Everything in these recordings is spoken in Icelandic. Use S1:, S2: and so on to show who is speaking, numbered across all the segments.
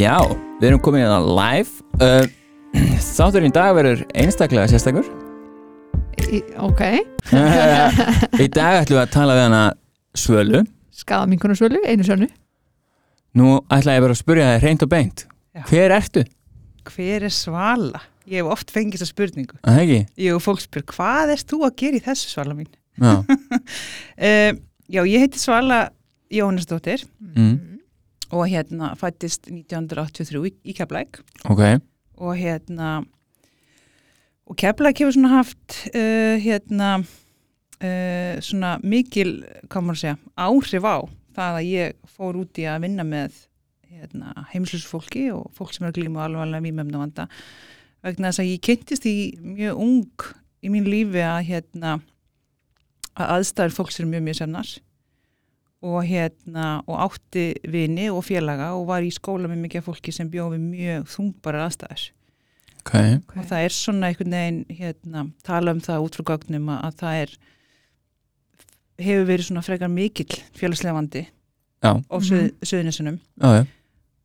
S1: Já, við erum í það live uh, Þátturinn í dag verður einstaklega sérstakur
S2: Í, ok,
S1: Í dag ætlum við að tala við hana Svölu
S2: skaða minkunarsvölu, einu sönnu
S1: Nú ætla ég bara að spyrja það reynd og beint
S3: Já.
S1: Hver ertu?
S3: Hver er svala? Ég hef oft fengið þessa spurningu.
S1: Það ekki?
S3: Og fólk spyr, hvað erst þú að gera í þessu svala mín?
S1: Já,
S3: Uh, já, ég heiti Svala Jóhannesdóttir
S1: mm.
S3: Og hérna fættist 1983 í, í Keflæk
S1: ok.
S3: Og hérna og Keflæk hefur svona haft uh, hérna uh, svona mikil, hvað maður að segja, áhrif á það að ég fór út í að vinna með hérna, heimslusfólki og fólk sem er að glíma alvarlega vímöfna vanda vegna þess að ég kynntist í mjög ung í mín lífi að hérna að aðstæður fólks eru mjög mjög semnar og hérna og átti vini og félaga og var í skóla með mikið fólki sem bjóði mjög þungbarar aðstæður.
S1: Ok,
S3: og það er svona einhvern veginn hérna, tala um það út frá gögnum að, að það er hefur verið svona frekar mikill
S1: já,
S3: á mm söðunisunum
S1: já, já.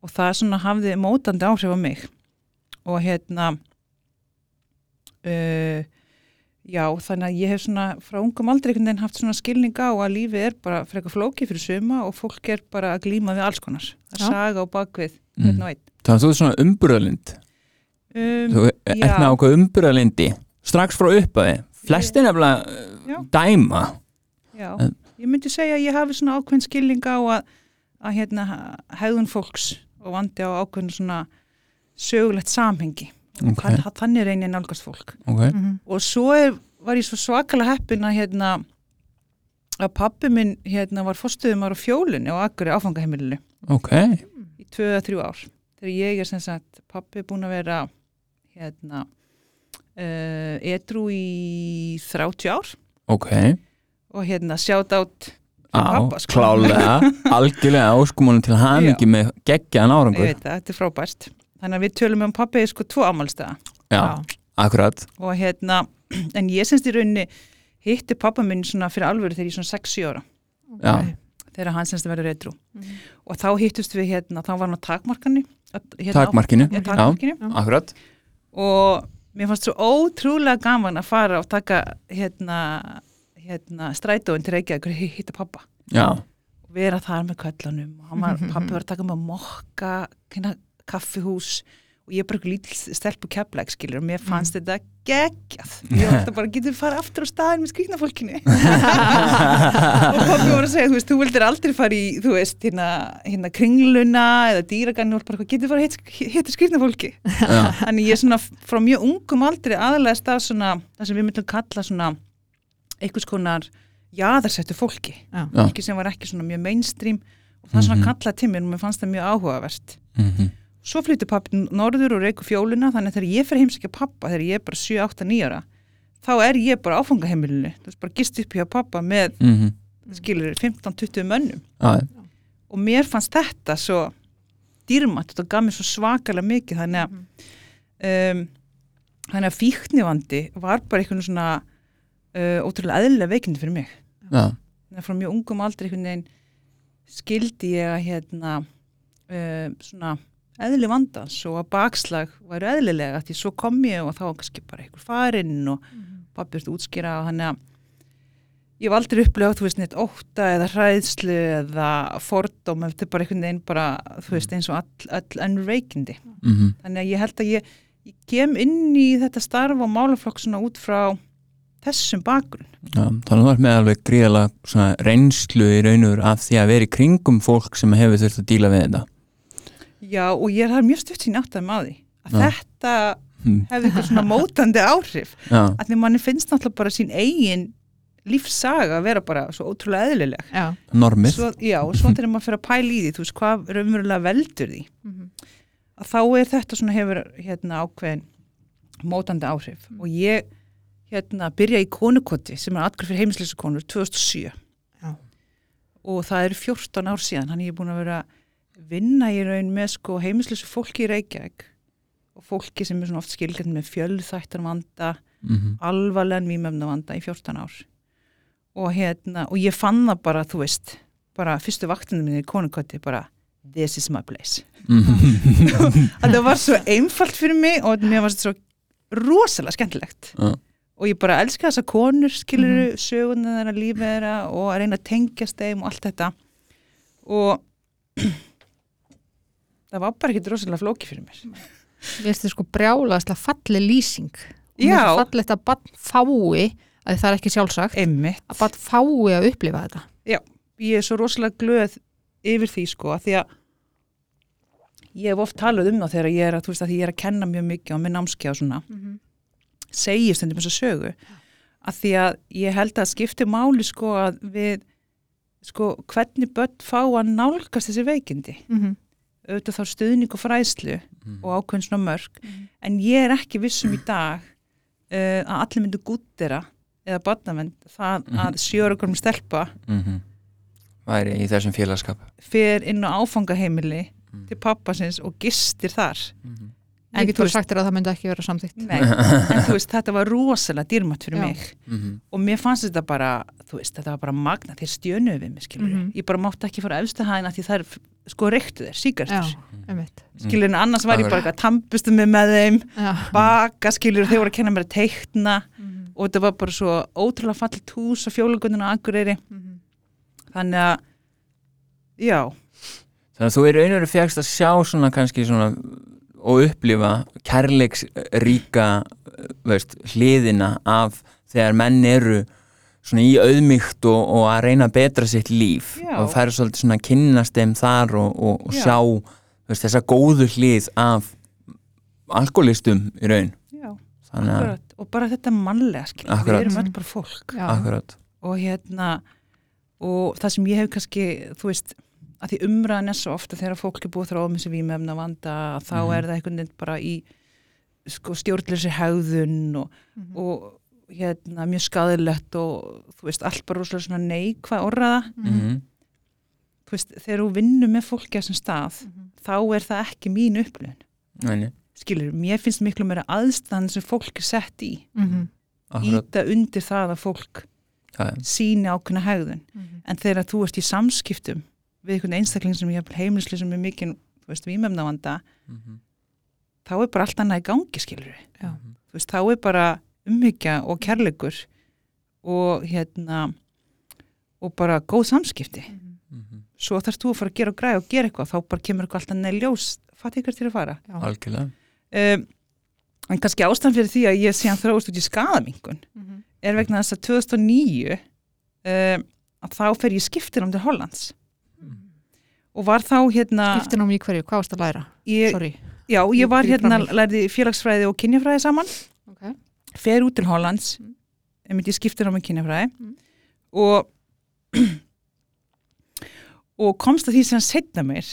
S3: Og það svona hafði mótandi áhrif á mig. Og hérna uh, já þannig að ég hef svona frá ungum aldrei einhvern veginn haft svona skilning á að lífið er bara frekar flóki fyrir suma og fólk er bara að glíma við alls konar. Það er saga á bakvið
S1: Mm.
S3: hvern og einn.
S1: Þannig að þú er svona umburðalind
S3: um,
S1: Þú ert ákveð umburðalindi Strax frá uppaði Flestir nefnilega
S3: Já.
S1: uh, dæma.
S3: Já,
S1: En-
S3: ég myndi segja að ég hafi svona ákveðin skilning á að, að hérna, hegðun fólks og vandi á ákveðin svona sögulegt samhengi.
S1: Ok,
S3: Okay. Þannig reynir nálgast fólk.
S1: ok
S2: Mhm.
S3: Og svo er, var ég svo svakalega heppin að, hérna, að pappi minn hérna, var fórstuðumar á fjólunni og akkur áfangaheimilinu
S1: Ok,
S3: í tvö eða þrjú ár. Þegar ég er sem sagt, pappi er búin að vera hérna, uh, edru í 30 ár
S1: ok
S3: og hérna sjátt átt
S1: Á,
S3: pappa, sko.
S1: klálega, algjörlega áskumunum til hamingi með geggjaðan
S3: Ég
S1: árangur
S3: veit það, þetta er frábært. Þannig að við tölum um pappi sko tvo ámálstega
S1: Já, akkurat.
S3: Og hérna, en ég semst í rauninni hitti pappa minn svona fyrir alvöru þegar ég svona 6-7 ára,
S1: Já,
S3: þegar hann semst verður reytrú
S2: Mhm.
S3: og þá hittust við hérna, þá var hann á takmarkani hérna,
S1: takmarkinu
S3: á, takmarkinu.
S1: Akkurat.
S3: Og mér fannst svo ótrúlega gaman að fara og taka hérna, hérna strætóin til Reykjavík og hitta pappa
S1: Já,
S3: vera þar með köllunum og hann var, pappi var að taka með mokka kaffihús og ég er bara lítil stelpu keflæk skilur og mér fannst þetta geggjað. Ég alltaf bara, getur við fara aftur á staðin með skrýtnafólkinu. Og pappi var að segja, þú veist, þú vildir aldrei fara í þú veist, hérna, hérna kringluna eða dýragann og bara, getur við fara að hitta skrýtnafólki
S1: já,
S3: Þannig ég er svona frá mjög ungum aldrei aðalega stað svona, það sem við myndum kalla svona einhvers konar jaðarsettu fólki,
S2: Já.
S3: Fólki sem var ekki svona mjög mainstream. Og það svona
S1: Mhm.
S3: kallaði til mér og mér fannst það mjög áhugavert.
S1: mhm,
S3: Svo flyttu pappi norður og reyku fjóluna þannig að þegar ég fer heimsækja pappa þegar ég er bara 7, 8, 9 ára þá er ég bara áfangaheimilinu, þú veist bara gist upp hjá pappa með
S1: mhm.
S3: skilur 15-20 mönnum.
S1: Já,
S3: og mér fannst þetta svo dýrmætt og þetta gaf mér svo svakalega mikið þannig að um, þannig að fíknivandi var bara einhvern svona uh, ótrúlega eðlilega veikindi fyrir mig.
S1: Já,
S3: þannig að frá mjög ungum aldrei einhvern veginn skildi ég að hérna uh, svona eðli vandans og að bakslag væru eðlilega því svo kom ég og þá var kannski bara einhver farinn og pappi ertu útskýra og þannig að ég hef aldrei upplegað, þú veist, neitt ótta eða hræðslu eða fordóm þetta er bara einhvern veginn bara, þú veist, eins og all, all önnur veikindi
S1: mhm.
S3: Þannig að ég held að ég, ég kem inn í þetta starf og málaflokk svona út frá þessum bakgrunn.
S1: Já, þannig að þú ert með alveg gríðalega svona reynslu í raunur af því að vera í kringum fólk sem hefur þurft að díla við þetta
S3: Já, og ég er mjög stutt sín átt að maður að
S1: Já.
S3: þetta
S1: Hm,
S3: hefði eitthvað svona mótandi áhrif
S1: Já,
S3: að því manni finnst náttúrulega bara sín eigin lífsaga að vera bara svo ótrúlega eðlileg
S2: Já.
S1: normið
S3: svo, Já, og svo þegar maður fyrir að pæla í því þú veist, hvað raunverulega veldur því
S2: Mhm.
S3: að þá er þetta svona hefur hérna ákveðin mótandi áhrif og ég hérna byrja í konukoti sem er atgraf fyrir heimisleysu konur 2007
S2: Já.
S3: og það eru 14 ár síðan hann er búin að vera vinna í raun með sko heimisleysu fólki í Reykjavík og fólki sem er svona oft skilgjörn með fjölþættan vanda
S1: mhm,
S3: alvarlegan vímöfna vanda í 14 ár. Og hérna og ég fann það bara þú veist bara fyrstu vaktinu minni í konukoti bara this is my place.
S1: Mhm.
S3: þetta var svo einfalt fyrir mig og mér var þetta svo rosalega skemmtilegt.
S1: Já.
S3: og ég bara elska þessa konur skilur mm söguna þeirra, lífið þeirra og að reyna að tengjast þeim og allt þetta. Og það var bara ekki rosalega flóki fyrir mér.
S2: Við veist þið sko brjálaðslega falli lýsing. Mér
S3: Já.
S2: finnst fallegt að bann fái að það er ekki sjálfsagt
S3: einmitt,
S2: að bann fái að upplifa þetta.
S3: Ég er svo rosalega glöð yfir því sko að því að ég hef oft talað um það þegar ég er að, veist, að ég er að kenna mjög mikið á minn námskja og svona segir stundum þess að sögu. Að því að ég held að skipti máli sko að við sko hvernig börn fá að nálgast þessi veikindi.
S2: Mm -hmm.
S3: Auðvitað þá stuðning og fræðslu
S1: Mhm.
S3: og ákveðin svona mörg en ég er ekki vissum í dag uh, að allir myndu gúttera eða barnavend það
S1: Mhm.
S3: að sjörugurum stelpa
S1: Mhm. væri í þessum félagskap
S3: fer inn á áfangaheimili
S1: Mhm.
S3: til pappasins og gistir þar
S1: Mhm.
S2: En
S3: En
S2: ég get
S3: þú
S2: sagt þér að það myndi ekki vera samþygt
S3: Nei, en þú veist, þetta var rosalega dýrmætt fyrir
S2: Já.
S3: mig
S1: Mhm.
S3: og mér fannst þetta bara, þú veist, þetta var bara magna, þeir stjönuðu við mig, skilur
S2: Mhm.
S3: ég bara mátti ekki fara efstu hæðina því það er sko reyktu þeir,
S2: Já, einmitt
S3: skilur en annars var ég bara tampustu mig með þeim,
S2: Já.
S3: baka, skilur þeir voru að kenna mér að teikna
S2: Mhm.
S3: og þetta var bara svo ótrúlega fallit hús og fjóluguninu á Akureyri,
S2: Mhm.
S3: þannig að já,
S1: Þannig að þú er einhverju fjagst að sjá svona kannski svona og upplifa kærleiksríka veist, hliðina af þegar menn eru svona í auðmygt og, og að reyna að betra sitt líf
S3: Já.
S1: og færa svolítið svona að kynnast þeim þar og, og, og
S3: Já.
S1: sjá veist, þessa góðu hlið af alkoholistum í raun
S3: já,
S1: þannig að,
S3: akkurat og bara þetta mannlega, skilur,
S1: Akkurat.
S3: við erum öll bara fólk
S1: akkurat
S3: og hérna og það sem ég hef kannski þú veist, að því umræðan er svo ofta þegar fólk er búið þróa með sér vímefna vanda þá
S1: Mhm.
S3: er það einhvern veginn bara í sko, stjórnleysi hegðun og,
S2: Mhm.
S3: og hérna mjög skadilegt og þú veist, allt bara rosalega svona neikvæð orraða
S2: Mhm.
S1: mm
S3: þú veist, þegar þú vinnur með fólki á þessum stað
S2: Mhm.
S3: þá er það ekki mín upplifun
S1: -hmm.
S3: skilur, mér finnst miklu meira aðstæðan sem fólk er sett í
S2: Mhm.
S1: akkurat
S3: íta undir það að fólk
S1: ja.
S3: síni ákveðna hegðun
S2: Mhm.
S3: en þegar þú ert í samskiptum við einhvern einstakling sem ég hef heimilisli sem er mikið, þú veist, vímefnavanda
S1: mm
S3: þá er bara allt annað í gangi, skilur við
S2: Já.
S3: þú veist, þá er bara umhyggja og kærleikur og hérna og bara góð samskipti
S1: -hmm.
S3: svo þarfst þú að fara að gera og græða og gera eitthvað þá bara kemur eitthvað alltaf neð ljós fattu ykkur til að fara
S2: Já.
S1: algjörlega
S3: um, en kannski ástæðan fyrir því að ég sé hann þróist út í skadamingun
S2: Mhm.
S3: er vegna þess að 2009 um, að þá fer ég skiptinám til Hollands og var þá hérna
S2: Skiptinám í hverju, hvað varst að læra?
S3: ég,
S2: Sorry
S3: já, ég var hérna, lærði félagsfræði og kynjafræði saman. Fer út til Hollands
S2: Mm.
S3: ég skiptir á mig kynjafræði
S2: Mm.
S3: og og komst að því sem setna mér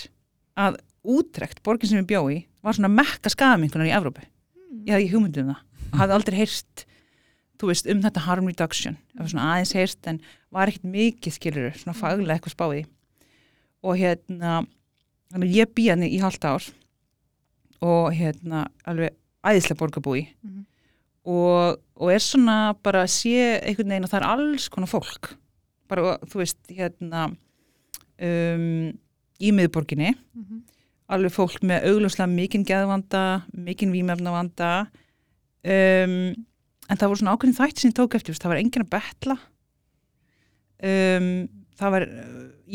S3: að útrekt, borgin sem ég bjó í var svona mekka skadamingunar í Evrópu
S2: Mm.
S3: ég hafði ekki hugmyndið um það og hafði aldrei heyrt þú veist, um þetta harm reduction aðeins heyrt en var ekkert mikið skilur, svona faglega eitthvað spáði og hérna ég býja hann í halvt ár og hérna alveg æðislega borgarbúi
S2: Mhm.
S3: Og, og er svona bara að sé einhvern veginn að það er alls konar fólk bara, þú veist, hérna um, í miðborginni
S2: Mhm.
S3: alveg fólk með augljóslega mikinn geðvanda, mikinn vímefnavanda um, en það voru svona ákveðin þætti sem ég tók eftir, það var enginn að betla um, það var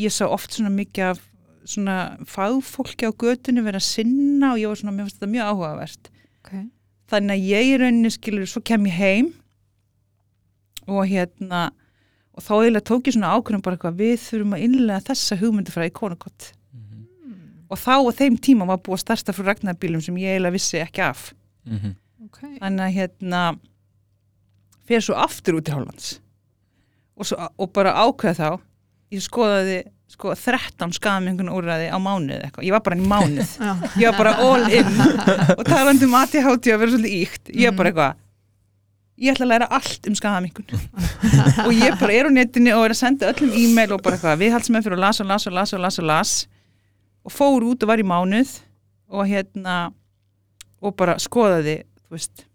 S3: ég sá oft svona mikið af svona fagfólki á götunni vera að sinna og ég var svona, mér finnst þetta mjög áhugavert
S2: Okay.
S3: Þannig að ég í rauninni skilur svo kem ég heim og hérna og þá eiginlega tók ég svona ákveðum bara eitthvað við þurfum að innlega þessa hugmyndu frá ikonokott og þá á þeim tíma var búið að starta frá ragnarbílum sem ég eiginlega vissi ekki af
S1: Mhm.
S2: Okay.
S3: þannig að hérna fyrir svo aftur út í Hollands og, svo, og bara ákveða þá ég skoðaði sko 13 skamengun úrræði á mánuð eitthvað, ég var bara í mánuð. Ég var bara all in. Og talandi um ADHD að vera svolítið íkt ég er bara eitthvað ég ætla að læra allt um skadamingun og ég bara er á netinu og er að senda öllum e-mail og bara eitthvað viðhaldsmenn fyrir að las og las og las og las og las. Og fór út og var í mánuð og hérna og bara skoðaði þú veist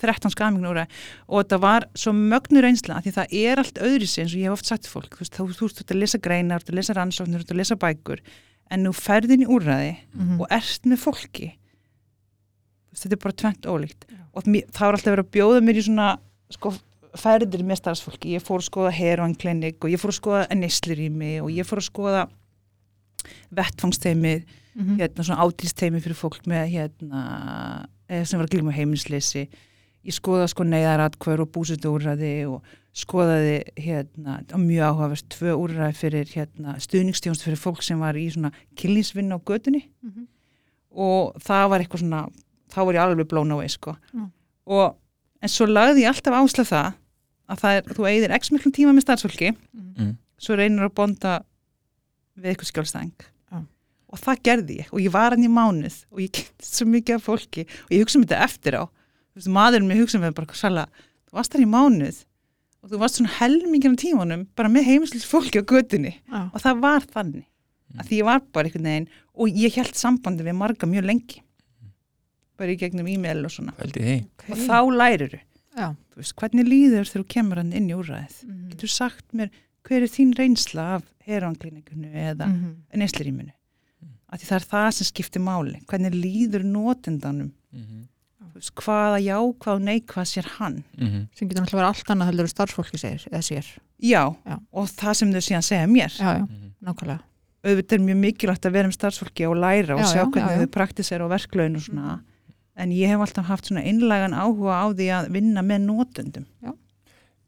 S3: 13 skadamingun úr og þetta var svo mögnur einsla því það er allt öðru sig eins og ég hef oft sagt fólk. Þú veist, þú, ert að lesa greinar, þú ert að lesa rannsóknir, þú ert að lesa bækur en nú ferðin í úrræði
S2: Mhm.
S3: og ert með fólki. Þetta er bara tvent ólíkt. Og mér, það var alltaf verið að bjóða mér í svona sko, ferðir með starfsfólki. Ég fór að skoða heroin klinik og ég fór að skoða neyslurími og ég fór að skoða vettfangsteimi
S2: Mhm.
S3: hérna svona átílsteimi fyrir fólk með hérna eh, sem var að glíma heimilisleysi ég skoða sko neyðaratkvör og búsutu úrræði og skoðaði hérna, mjög áhugavert tvö úrræði fyrir hérna stuðningstjónst fyrir fólk sem var í svona kynlínsvinn á götunni
S2: Mhm.
S3: og það var eitthvað svona þá var ég alveg blown away sko
S2: Já.
S3: og en svo lagði ég alltaf ásla það að það er, þú eigðir x miklum tíma með starfsfólki
S1: Mm.
S3: svo reynir að bonda við eitthvað skjálfstæðing
S2: Já.
S3: og það gerði ég og ég var hann í mánuð og ég kynnt svo mikið af fólki og ég hugsa um þetta eftir á veist, maðurinn mér hugsa um þetta bara sala, þú varst þar í mánuð og þú varst svona helmingin á tímanum bara með heimilislis fólki á götunni
S2: Já.
S3: og það var þannig að því ég var bara einhvern veginn og ég held sambandi við marga mjög lengi bara í gegnum e-mail og svona
S1: því
S3: og þá lærir
S2: Já.
S3: þú veist, hvernig líður þegar þú kemur hann inn í úrræðið
S2: Mhm.
S3: getur sagt mér hver er þín reynsla af heranklínikunu eða mm.
S2: Mhm.
S3: neysliríminu af því það er það sem skiptir máli hvernig líður notendanum
S1: Mhm.
S3: Veist, hvaða já, hvað nei, hvað sér hann.
S1: Mhm.
S2: sem getur náttúrulega allt annað heldur en starfsfólki segir, eða sér.
S3: Já,
S2: Já.
S3: og það sem þau síðan segja mér.
S2: Já, já,
S1: Mhm.
S2: nákvæmlega.
S3: Auðvitað er mjög mikilvægt að vera með starfsfólki og læra og
S2: Já,
S3: sjá
S2: já,
S3: hvernig þau praktisera og verklaun og svona. En ég hef alltaf haft svona innlægan áhuga á því að vinna með notendum.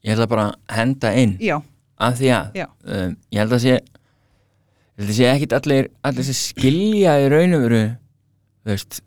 S1: Ég ætla bara að henda inn.
S3: Já,
S1: af því að um, ég held að sé ég held að sé ekkit allir allir skilja í raun og veru veist,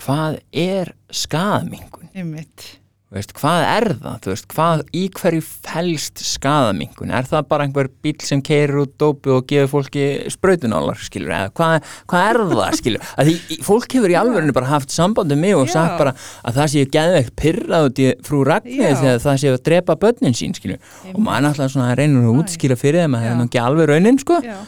S1: hvað er skaðmingun
S3: einmitt.
S1: Þú veist, hvað er það, veist, hvað, í hverju fælst skaðamingun, er það bara einhver bíl sem keirir út dópu og gefur fólki sprautunálar, skilur, eða hvað, hvað er það, skilur, því fólk hefur í alvörinu bara haft sambandi með og
S3: Já.
S1: sagt bara að það séu geðveikt pyrrað út í frú Ragnir þegar það séu að drepa börnin sín, skilur, og maður náttúrulega reynur að útskýra fyrir þeim að það er ekki alveg raunin, sko,
S3: já.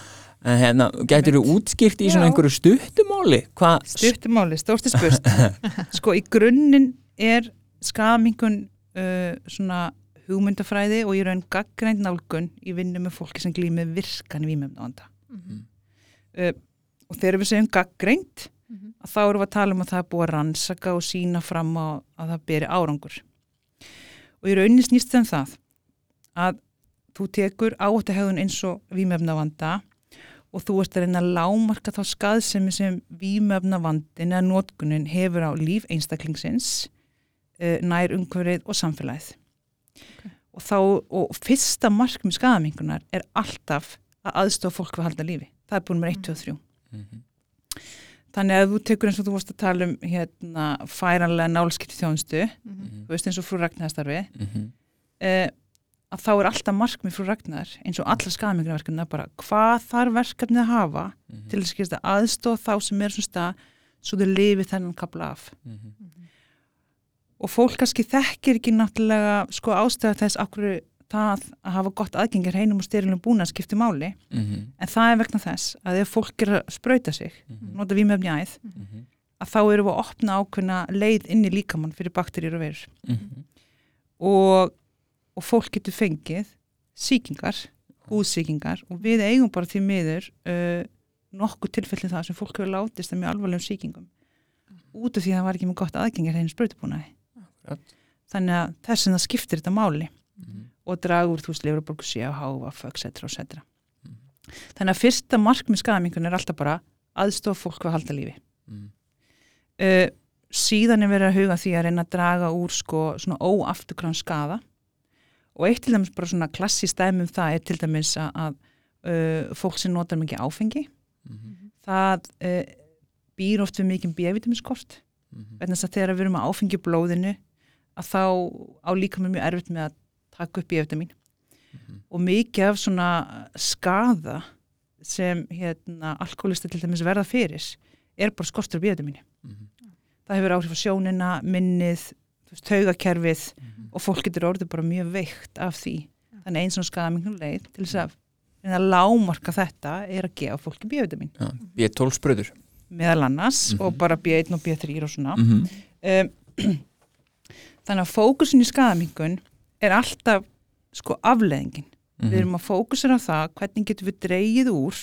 S1: En hérna, gætur þú útskýrt í svona einhverju stuttumáli, hvað,
S3: stuttumáli, stórsti spurst sko í grunninn er skamingun uh, svona hugmyndafræði og í raun gaggrænt nálgun í vinnu með fólki sem glýmið virkan vímefnavanda
S2: Mhm.
S3: uh, og þegar við segjum gaggrænt
S2: Mhm.
S3: að þá erum við að tala um að það er búið að rannsaka og sína fram á að það beri árangur. Og í rauninni snýst þeim það að þú tekur áhættahegðun eins og vímefnavanda og þú ert að reyna að lámarka þá skaðsemi sem vímefnavandin eða notkunin hefur á líf einstaklingsins uh, nær umhverfið og samfélagið og þá, og fyrsta markmið skaðamingunar er alltaf að aðstofa fólk við að halda lífi það er búin með 1, 2 og 3
S1: Mhm.
S3: þannig að þú tekur eins og þú vorst að tala um hérna færanlega nálskipti þjónustu
S2: Mhm.
S3: þú veist eins og frú Ragnæðastarfi
S1: Mhm.
S3: eh, að þá er alltaf markmið frú Ragnar eins og allar skaðamingunarverkefna bara hvað þarf verkefnið að hafa
S1: Mhm.
S3: til þess að skilja aðstofa þá sem er svona stað svo þau lifi þennan kapla af
S1: Mhm.
S3: og fólk kannski þekkir ekki náttúrulega sko ástæða þess akkur það að hafa gott aðgengir heinum og styrilum búna skipti máli
S1: Mhm.
S3: en það er vegna þess að ef fólk er að sprauta sig
S1: Mhm.
S3: nota vímefni æð
S1: Mhm.
S3: að þá erum við að opna ákveðna leið inn í líkamann fyrir bakteríur og veirur
S1: Mhm.
S3: og, og fólk getur fengið síkingar, húðsíkingar og við eigum bara til miður uh, nokkuð tilfelli það sem fólk hefur látist mjög alvarlegum síkingum út af því að það var ekki með gott aðgengir hreinu sprautubúnaði
S1: Akkurat.
S3: þannig að þess að það skiptir þetta máli
S1: Mhm.
S3: og dragur þú veist leifurborgu sé á háfa, etc. etc.
S1: Mhm.
S3: þannig að fyrsta markmið skamingun er alltaf bara aðstofa fólk við að halda lífi
S1: Mhm.
S3: uh, síðan er verið að huga því að reyna að draga úr sko svona óafturkrann skada og eitt til dæmis bara svona klassist dæmi um það er til dæmis að, uh, fólk sem notar mikið áfengi
S1: Mhm.
S3: það uh, býr oft við mikið B-vitaminskort
S1: Mhm.
S3: vegna þess að þegar við erum að áfengi blóðinu að þá á líka með mjög erfitt með að taka upp B-vitamin
S1: Mhm.
S3: og mikið af svona skada sem hérna alkoholista til dæmis verða fyrir er bara skortur B-vitamini
S1: Mhm.
S3: það hefur áhrif á sjónina, minnið taugakerfið
S1: Mhm.
S3: Og fólk getur orðið bara mjög veikt af því. Þannig eins og skadamingun leið til þess að að lámarka þetta er að gefa fólki B-vitamin.
S1: Já, B12 spröður
S3: meðal annars
S1: Mhm.
S3: og bara B1 og B3 og svona.
S1: Mhm.
S3: um, þannig að fókusin í skadamingun er alltaf sko afleðingin
S1: Mhm.
S3: við erum að fókusera á það hvernig getum við dreigið úr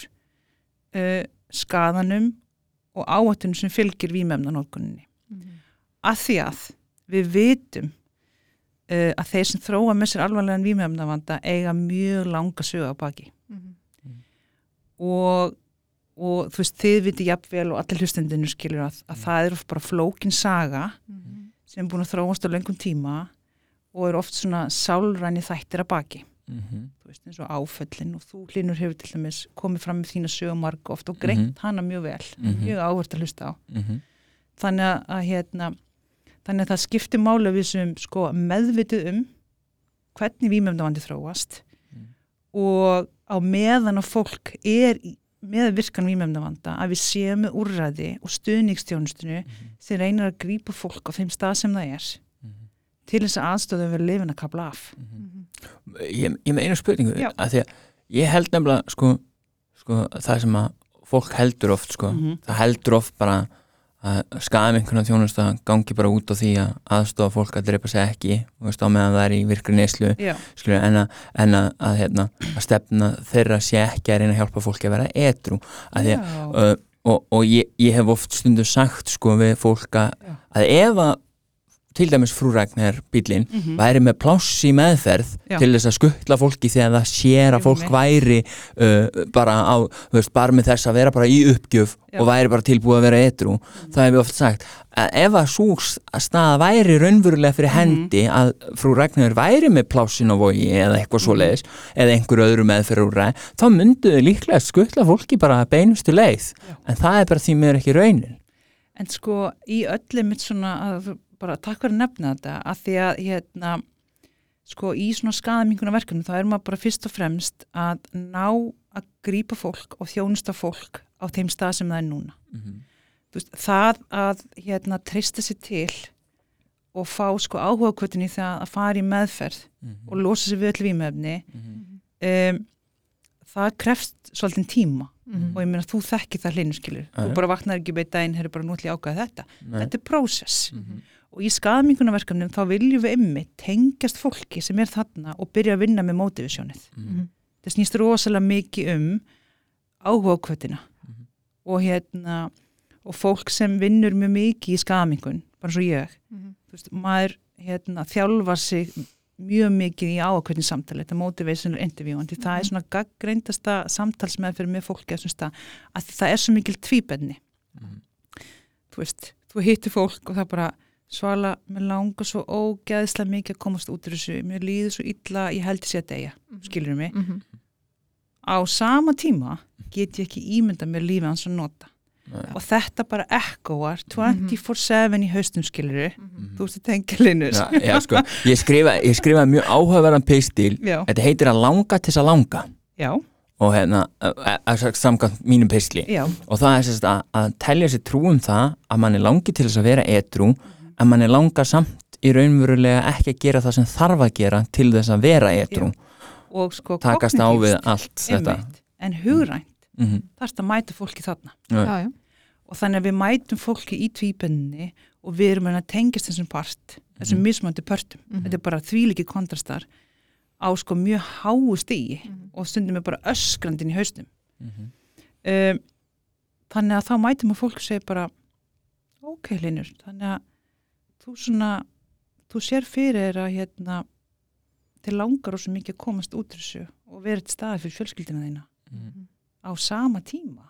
S3: uh, skadanum og áhættunum sem fylgir vímefnanótkuninni að því að við vitum uh, að þeir sem þróa með sér alvarlegan vímefnavanda eiga mjög langa sögu á baki. Og, og þú veist, þið viti jafnvel og allir hlustendinu skilur að, að það er oft bara flókin saga sem er búin að þróast á lengum tíma og er oft svona sálræni þættir að baki.
S1: Mhm.
S3: þú veist, eins og áföllin og þú hlínur hefur til dæmis komið fram með þína sögumark oft og greint hana mjög vel.
S1: Mhm.
S3: mjög áhvert að hlusta á.
S1: Mhm.
S3: þannig að hérna þannig að það skiptir máli við sem sko meðvitið um hvernig vímöfndavandi þróast
S1: Mm.
S3: og á meðan að fólk er í, með virkan vímöfndavanda að við séum með úrræði og stuðningstjónustinu sem reynir að grípa fólk á þeim stað sem það er
S1: Mhm.
S3: til þess að aðstöðu verið lifin að kapla af
S1: ég, ég með eina spurningu
S3: Já.
S1: að því að ég held nefnilega sko, sko, það sem að fólk heldur oft sko,
S3: Mhm.
S1: það heldur oft bara að skaðum einhvern þjónust gangi bara út á því að aðstofa fólk að dreipa sig ekki þú veist, á meðan það er í virkri skilur, en, að, en að, að, hérna, að stefna þeirra sé ekki að reyna að hjálpa fólki að vera etru að því að uh, og, og ég, ég hef oft stundu sagt sko við fólk að,
S3: Já.
S1: að ef að til dæmis frúræknar bílinn
S3: Mhm.
S1: væri með pláss í meðferð
S3: Já.
S1: til þess að skuttla fólki þegar það sér að fólk væri uh, bara á, þú veist, bara með þess að vera bara í uppgjöf
S3: Já.
S1: og væri bara tilbúið að vera etru það hef ég oft sagt að ef að svo staða væri raunverulega fyrir
S3: Mhm.
S1: hendi að frú Ragnar væri með plássin á vogi eða eitthvað
S3: Mhm.
S1: svoleiðis eða einhver öðru meðferð þá myndu þau líklega skuttla fólki bara beinustu leið en það er bara því mér ekki raunin
S3: en sko í öllu mitt svona að, bara takk fyrir að nefna þetta að því að hérna sko í svona skadaminguna verkefni þá er maður bara fyrst og fremst að ná að grípa fólk og þjónusta fólk á þeim stað sem það er núna. Þú veist, það að hérna treysta sér til og fá sko áhuga kvötin í það að fara í meðferð og losa sér við öll vímefni um, það krefst svolítið tíma. Og ég meina þú þekki það hlinu skilur. Þú bara vaknar ekki beint daginn, herri bara nú ætlum ég að ákvæða þetta.
S1: Nei.
S3: þetta er prósess.
S1: Mhm.
S3: Og í skadamingunarverkefnum þá viljum við emmi tengjast fólki sem er þarna og byrja að vinna með motivationið
S1: Mhm.
S3: það snýst rosalega mikið um áhuga kvötina
S1: Mhm.
S3: og hérna og fólk sem vinnur mjög mikið í skadamingun bara svo ég þú veist, maður hérna, þjálfar sig mjög mikið í ákveðin samtali þetta motivational interview, en því það er svona gaggreindasta samtalsmeðferð með fólki að, stað, að því það er svo mikil tvíbenni
S1: Mhm.
S3: þú veist, þú hittir fólk og það bara svala, mér langar svo ógeðslega mikið að komast út úr þessu, mér líður svo illa ég held þessi að deyja, skilur mig. Á sama tíma get ég ekki ímynda mér lífið hans að nota.
S1: Nei.
S3: og þetta bara ekkoar 24-7 í haustum skilur
S1: Mhm.
S3: þú veist að tengja linus.
S1: Já, já, sko, ég skrifa, ég skrifa mjög áhugaverðan pistil.
S3: Já,
S1: þetta heitir að langa til þess að langa.
S3: Já,
S1: og hérna, að- að samkvæmt mínum pisli
S3: já,
S1: og það er sérst að, að telja sér trú um það að mann er langi til þess að vera etru en mann er langa samt í raunverulega ekki að gera það sem þarf að gera til þess að vera etru
S3: og sko
S1: takast á við allt þetta.
S3: einmitt, en hugrænt.
S1: Mm
S3: þarfst að mæta fólki þarna.
S1: Já.
S2: já,
S3: og þannig að við mætum fólki í tvíbenni og við erum að tengjast þessum part þessum
S1: Mhm.
S3: mismöndi pörtum.
S2: Mhm.
S3: þetta er bara þvíliki kontrastar á sko mjög háu stígi og stundum er bara öskrandin í haustum um, þannig að þá mætum að fólk segir bara ok Linur, þannig að þú svona, þú sér fyrir að hérna til langar og svo mikið að komast út úr þessu og vera eitt staði fyrir fjölskyldina þína. Á sama tíma.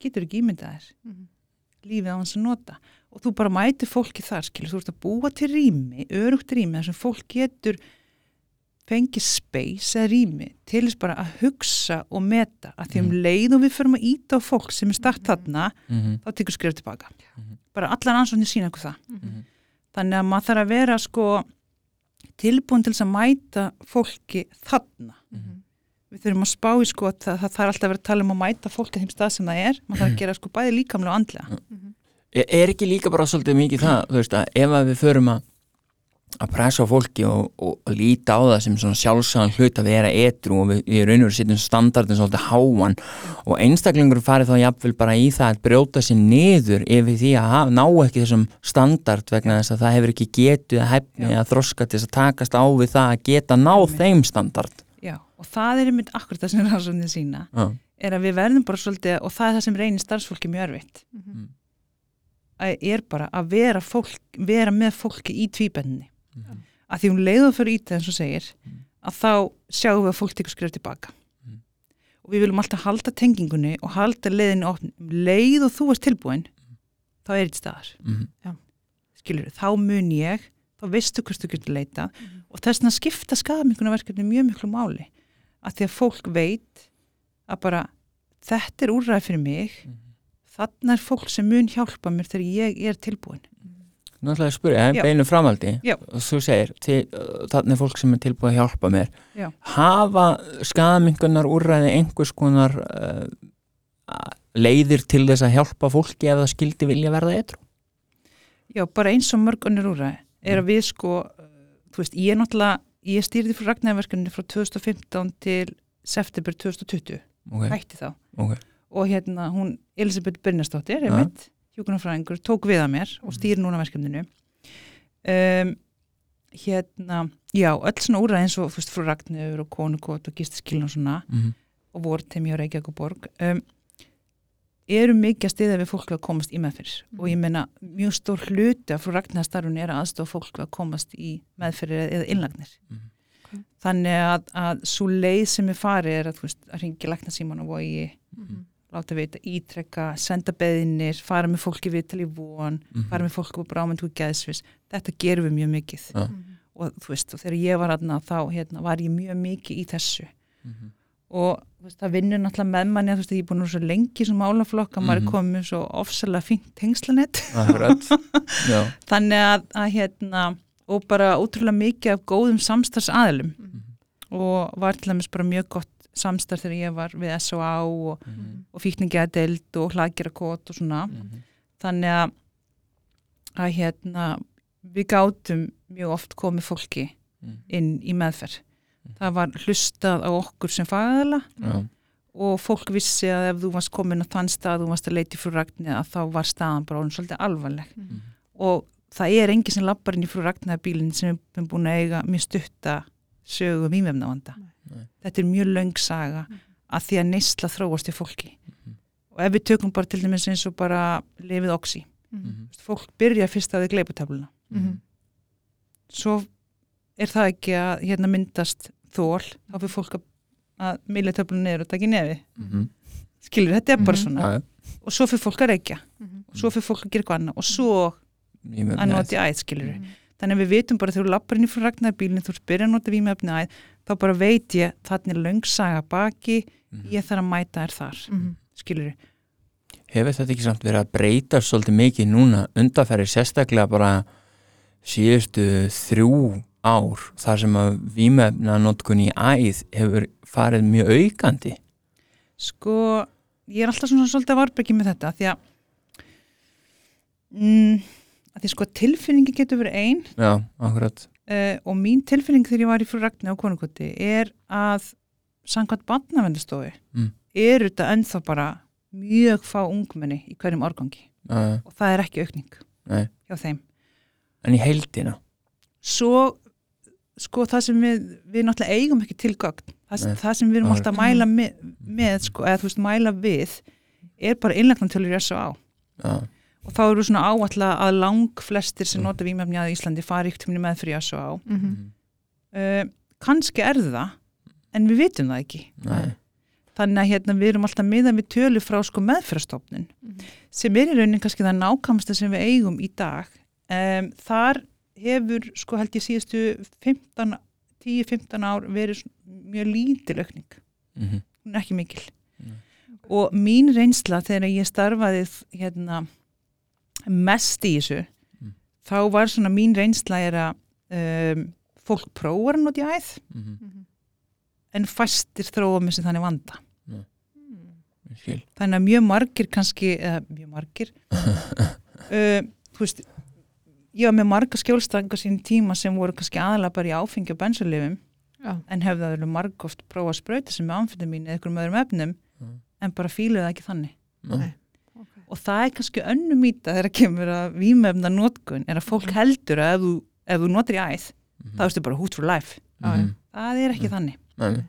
S3: Getur ekki ímyndað þér. Lífið á hans að nota. Og þú bara mætir fólki þar skilur, þú ert að búa til rými, örugt rými þar sem fólk getur fengið space eða rými til þess bara að hugsa og meta að því um leið og við förum að íta á fólk sem er start þarna þá tekur skrif tilbaka. Bara allar ansvöndin sína okkur það þannig að maður þarf að vera sko tilbúin til að mæta fólki þarna. Við þurfum að spá í sko að það, það þarf alltaf að vera að tala um að mæta fólki þeim stað sem það er. Maður þarf að gera sko bæði líkamlega og andlega.
S1: Er er ekki líka bara svolítið mikið það, þú veist, að ef að við förum að að pressa fólki og, og, líta á það sem svona sjálfsagðan hlut að vera etru og við, við raun og setjum standardin svolítið háan. Og einstaklingur farið þá jafnvel bara í það að brjóta sér niður yfir því að hafa, ná ekki þessum standard vegna þess að það hefur ekki getið að hefni að þroska til þess að takast á við það að geta náð
S3: Einmitt.
S1: þeim standard.
S3: Já, og það er einmitt akkurat það sem rannsóknir sína
S1: Já,
S3: er að við verðum bara svolítið og það er það sem reynir starfsfólki mjög erfitt.
S2: Mhm.
S3: að er bara að vera, fólk, vera með fólki í tvíbenni
S1: Mhm.
S3: að því hún leiður fyrir ít eins og segir
S1: Mm.
S3: að þá sjáum við að fólk tekur skrif tilbaka
S1: Mm.
S3: og við viljum alltaf halda tengingunni og halda leiðinu opn Um leið og þú ert tilbúin þá er þetta staðar
S1: Mhm.
S3: skilur, þá mun ég þá veistu hvort þú getur leita og þess vegna skipta skadamíkunarverkefni mjög miklu máli að því að fólk veit að bara þetta er úrræði fyrir mig
S1: Mhm.
S3: þarna er fólk sem mun hjálpa mér þegar ég er tilbúin
S1: Ætlaði að spyrja, er beinu framaldi
S3: Já.
S1: og þú segir, þannig er fólk sem er tilbúið að hjálpa mér
S3: Já.
S1: hafa skadamingunar úrræði einhvers konar uh, leiðir til þess að hjálpa fólki ef það skildi vilja verða eitthvað
S3: Já, bara eins og mörg önnur úrræði er að við sko, uh, þú veist, ég er náttúrulega ég stýrði frá Ragnæðverkunni frá 2015 til september 2020
S1: okay.
S3: hætti þá
S1: okay.
S3: og hérna hún Elisabeth Byrnastóttir,
S1: Ja.
S3: einmitt, hjúkunarfræðingur, tók við að mér og stýr núna verkefninu um, hérna já, öll svona úrræði eins og fyrst frú Ragnöður og konukot og gistaskilin og svona
S1: mm
S3: og vortemi og Reykjavík og borg um, eru mikið að stiða við fólk að komast í meðfyrir og ég meina mjög stór hluti af frú Ragnæðarstarfun er að aðstofa fólk að komast í meðfyrir eða innlagnir
S1: Mhm.
S2: Ok.
S3: þannig að, að svo leið sem er farið er að, veist, að ringi lækna síman og vogi
S2: Mhm.
S3: Láta vita, ítrekka, senda beðinir, fara með fólki við til í von,
S1: Mhm.
S3: fara með fólki á brámynd og geðsvis. Þetta gerum við mjög mikið.
S1: Ja.
S3: Og þú veist, og þegar ég var aðna þá hérna, var ég mjög mikið í þessu.
S1: Mhm.
S3: Og þú veist, það vinnur náttúrulega með manni að þú veist, ég er búin vera svo lengi sem málaflokk að maður
S1: Mhm.
S3: er komið svo ofsalega.
S1: Akkurat Já.
S3: Þannig að, að hérna, og bara ótrúlega mikið af góðum samstarfsaðilum og var til dæmis bara mjög gott samstarf þegar ég var við S.O.A. og
S1: Mhm.
S3: og fíkningiðadeld og hlagirakot og svona
S1: Mhm.
S3: þannig að, að hérna, við gátum mjög oft komið fólki
S1: Mhm.
S3: inn í meðferð
S1: Mhm.
S3: það var hlustað á okkur sem fagæðala og fólk vissi að ef þú varst komin á þann stað þú varst að leiti frú Ragni að þá var staðan bara orðin svolítið alvarleg
S1: Mhm.
S3: og það er engi sem lappar inn í frú Ragnabílinn sem er búin að eiga mjög stutta sögum ímefnavanda
S1: Nei.
S3: þetta er mjög löng saga að því að neysla þróast í fólki
S1: Mhm.
S3: og ef við tökum bara til dæmis eins og bara lifið oxi,
S1: Mhm.
S3: fólk byrja fyrst að þau gleiputöfluna,
S2: Mhm.
S3: svo er það ekki að hérna myndast þól, þá fyrir fólk að, að milja töfluna niður og taka í nefi
S1: Mhm.
S3: skilur, þetta er bara
S2: Mhm.
S3: svona
S1: Já, já.
S3: og svo fyrir fólk að reykja,
S2: Mhm.
S3: og svo fyrir fólk að gera eitthvað annað og svo að nota í æð, skilur
S2: Mhm.
S3: Þannig að við vitum bara þegar þú lappar inn í frá ragnarbílinn þú spyrir að nota vímefni æð þá bara veit ég, þannig er löngsaga baki
S1: Mhm.
S3: ég þarf að mæta þér þar
S2: Mhm.
S3: skilur
S1: Hefur þetta ekki samt verið að breyta svolítið mikið núna undarferði sérstaklega bara síðustu þrjú ár þar sem að vímefna notkun í æð hefur farið mjög aukandi
S3: sko, ég er alltaf svona svolítið að varbyrgi með þetta því að mm, að því sko tilfinningi getur verið ein.
S1: Já, akkurat.
S3: Uh, og mín tilfinning þegar ég var í frú Ragnar á konukoti er að samkvæmt barnavendastofi
S1: Mm.
S3: er þetta ennþá bara mjög fá ungmenni í hverjum árgangi.
S1: Uh,
S3: og það er ekki aukning
S1: Nei.
S3: hjá þeim.
S1: En í heildina?
S3: Svo sko það sem við, við náttúrulega eigum ekki til gögn. Það, það sem við erum
S1: er-
S3: alltaf að mæla með, með sko, eða þú veist mæla við er bara innlegnantölur í S.O.A.
S1: Já,
S3: og þá eru svona áallega að lang flestir sem
S1: Mm.
S3: nota vímefni að Íslandi fari ykkur með fyrir S.O.A.
S2: Mhm.
S3: Uh, kannski er það en við vitum það ekki
S1: Nei.
S3: þannig að hérna, við erum alltaf miðan við tölu frá sko meðfyrastofnun
S2: Mhm.
S3: sem er í raunin kannski það nákvæmsta sem við eigum í dag um, þar hefur sko held ég síðustu 15 10-15 ár verið mjög lítil aukning,
S1: Mhm.
S3: hún er ekki mikil og mín reynsla þegar ég starfaði hérna mest í þessu
S1: Mm.
S3: þá var svona mín reynsla er að um, fólk prófar að nota í æð
S1: Mhm.
S2: Mhm.
S3: en fæstir þróa með sér þannig vanda
S1: skil.
S3: þannig að mjög margir kannski eða mjög margir uh, þú veist ég var með marga skjólstanga sín tíma sem voru kannski aðalega bara í áfengi og bensulifum
S2: Já.
S3: en hefðu það verið margóft prófa að sprauta sem með amfetamín eða einhverjum öðrum efnum
S1: Mm.
S3: en bara fíluðu það ekki þannig
S1: Nei.
S3: Og það er kannski önnu mýta þegar kemur að vímefna notkun er að fólk heldur að ef þú, ef þú notir í æð
S1: Mhm.
S3: þá ertu bara hoot for life
S2: Já, já.
S1: Mhm.
S3: það er ekki
S1: Mm.
S3: þannig
S1: Nei.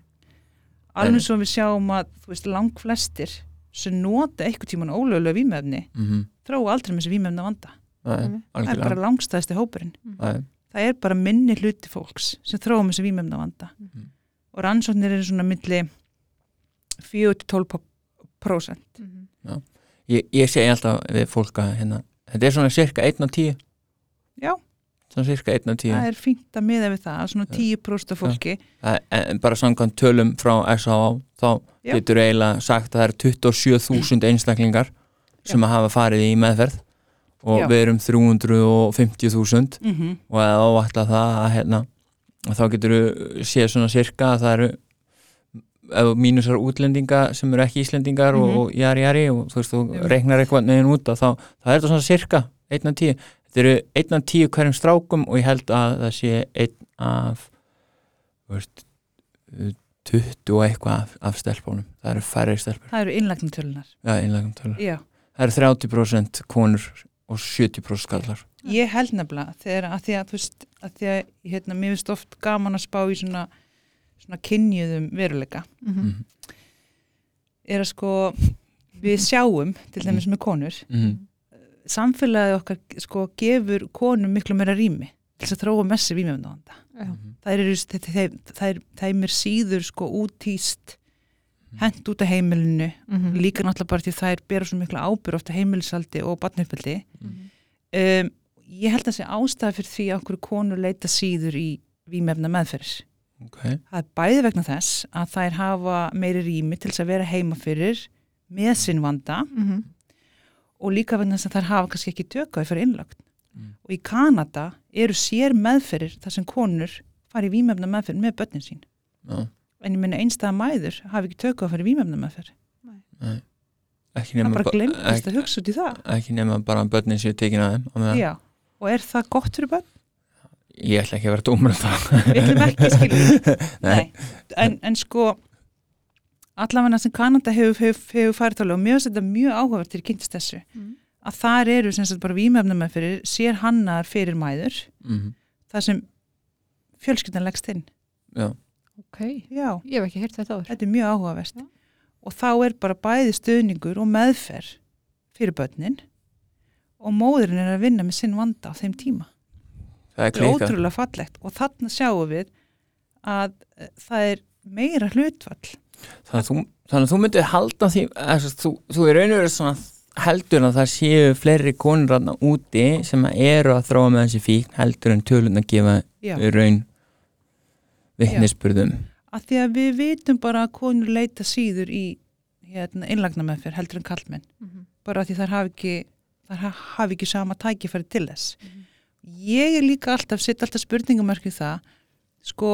S3: alveg svo við sjáum að þú veist, lang flestir sem nota eitthvað tíman ólögulega vímefni
S1: mhm,
S3: þróa aldrei með þessi vímefna vanda
S2: Mhm.
S3: það er bara langstæðasti hópurinn
S1: það er-
S3: það er bara minni hluti fólks sem þróa með þessi vímefna vanda
S1: Mhm.
S3: og rannsóknir eru svona milli 4-12%
S2: Mhm.
S1: Ég, ég segi alltaf við fólk að hérna, þetta er svona cirka 1 af 10
S3: Já.
S1: svona cirka 1 af 10
S3: það er fínt að miða við það, að svona 10% af fólki
S1: Það er- en bara samkvæmt tölum frá S.A.A. þá
S3: Já.
S1: getur eiginlega sagt að það eru 27.000 einstaklingar sem að hafa farið í meðferð og
S3: Já.
S1: við erum 350.000
S3: mm -hmm.
S1: og að ávætla það að hérna, þá getur við séð svona cirka að það eru ef mínusar útlendinga sem eru ekki Íslendingar
S3: Mhm.
S1: og, og jari jari og þú veist, þú
S3: Já.
S1: reiknar eitthvað neginn út að þá, þá er þetta svona cirka 1 af 10 þetta eru 1 af 10 hverjum strákum og ég held að það sé 1 af veist 20 og eitthvað af, af stelpunum það eru færri stelpur
S3: það eru
S1: tölur.
S3: Já.
S1: það eru 30% konur og 70% skallar
S3: ég held nefnilega þegar að því að þú veist að því að hérna, mér finnst oft gaman að spá í svona, svona kynjuðum veruleika
S2: Mhm.
S1: mm.
S3: er að sko við sjáum til dæmis með konur
S1: Mm.
S3: samfélagið okkar sko gefur konum miklu meira rými til þess að þróa messi vímjöfndavanda
S2: Já.
S3: það er, það er, þeim er síður sko útýst hent út af heimilinu
S2: Mhm.
S3: líka náttúrulega bara því það er bera svo miklu ábyrg ofta heimilisaldi og barnauppeldi
S2: Mhm.
S3: um, ég held að sé ástæða fyrir því að okkur konur leita síður í vímefna meðferðis
S1: ok,
S3: það er bæði vegna þess að þær hafa meiri rými til þess að vera heima fyrir með sinn vanda
S2: Mhm.
S3: og líka vegna þess að þær hafa kannski ekki tökkaði fyrir innlagt
S1: Mm.
S3: og í Kanada eru sér meðferðir þar sem konur fari í vímefna meðferð með börnin sín
S1: já,
S3: en ég minna einstæða mæður hafi ekki tökkaði fyrir vímefna meðferð
S1: nei ekki
S3: það
S1: nema,
S3: bara
S1: ba-
S3: glemtist
S1: ekki,
S3: að hugsa út í það
S1: ekki nema bara að börnin séu tekin að þeim á meðan.
S3: Já. og er það gott fyrir börn?
S1: Ég ætla ekki að vera dómur um það
S3: við ætlum ekki skilja
S1: Nei.
S3: en, en sko allavega sem Kanada hefur, hefur, hefur farið þálega og mjög þetta mjög áhugavert til kynntist þessu
S2: Mhm.
S3: að þar eru sem sagt bara vímefna með fyrir sér hannar fyrir mæður
S1: mm.
S3: þar sem fjölskyldan leggst inn
S1: já,
S2: Ok,
S3: já,
S2: ég hef ekki heyrt þetta áður.
S3: þetta er mjög áhugavert
S2: Já.
S3: og þá er bara bæði stöðningur og meðferð fyrir börnin og móðurinn er að vinna með sinn vanda á þeim tíma
S1: það er
S3: ótrúlega fallegt og þarna sjáum við að eh, það er meira hlutfall.
S1: Þannig að þú, þannig að þú myndir halda því að, þú, þú er raun og verið svona heldur að það séu fleiri konur rann úti sem eru að þróa með þessi fíkn heldur en tölun að gefa
S3: já,
S1: raun vittnisspurðum
S3: að því að við vitum bara að konur leita síður í hérna, innlagna meðferð heldur en kallmenn
S2: Mhm.
S3: bara því þar hafi ekki þar ha- hafi ekki sama tækifæri til þess ég er líka alltaf sitt alltaf spurningamörk í það sko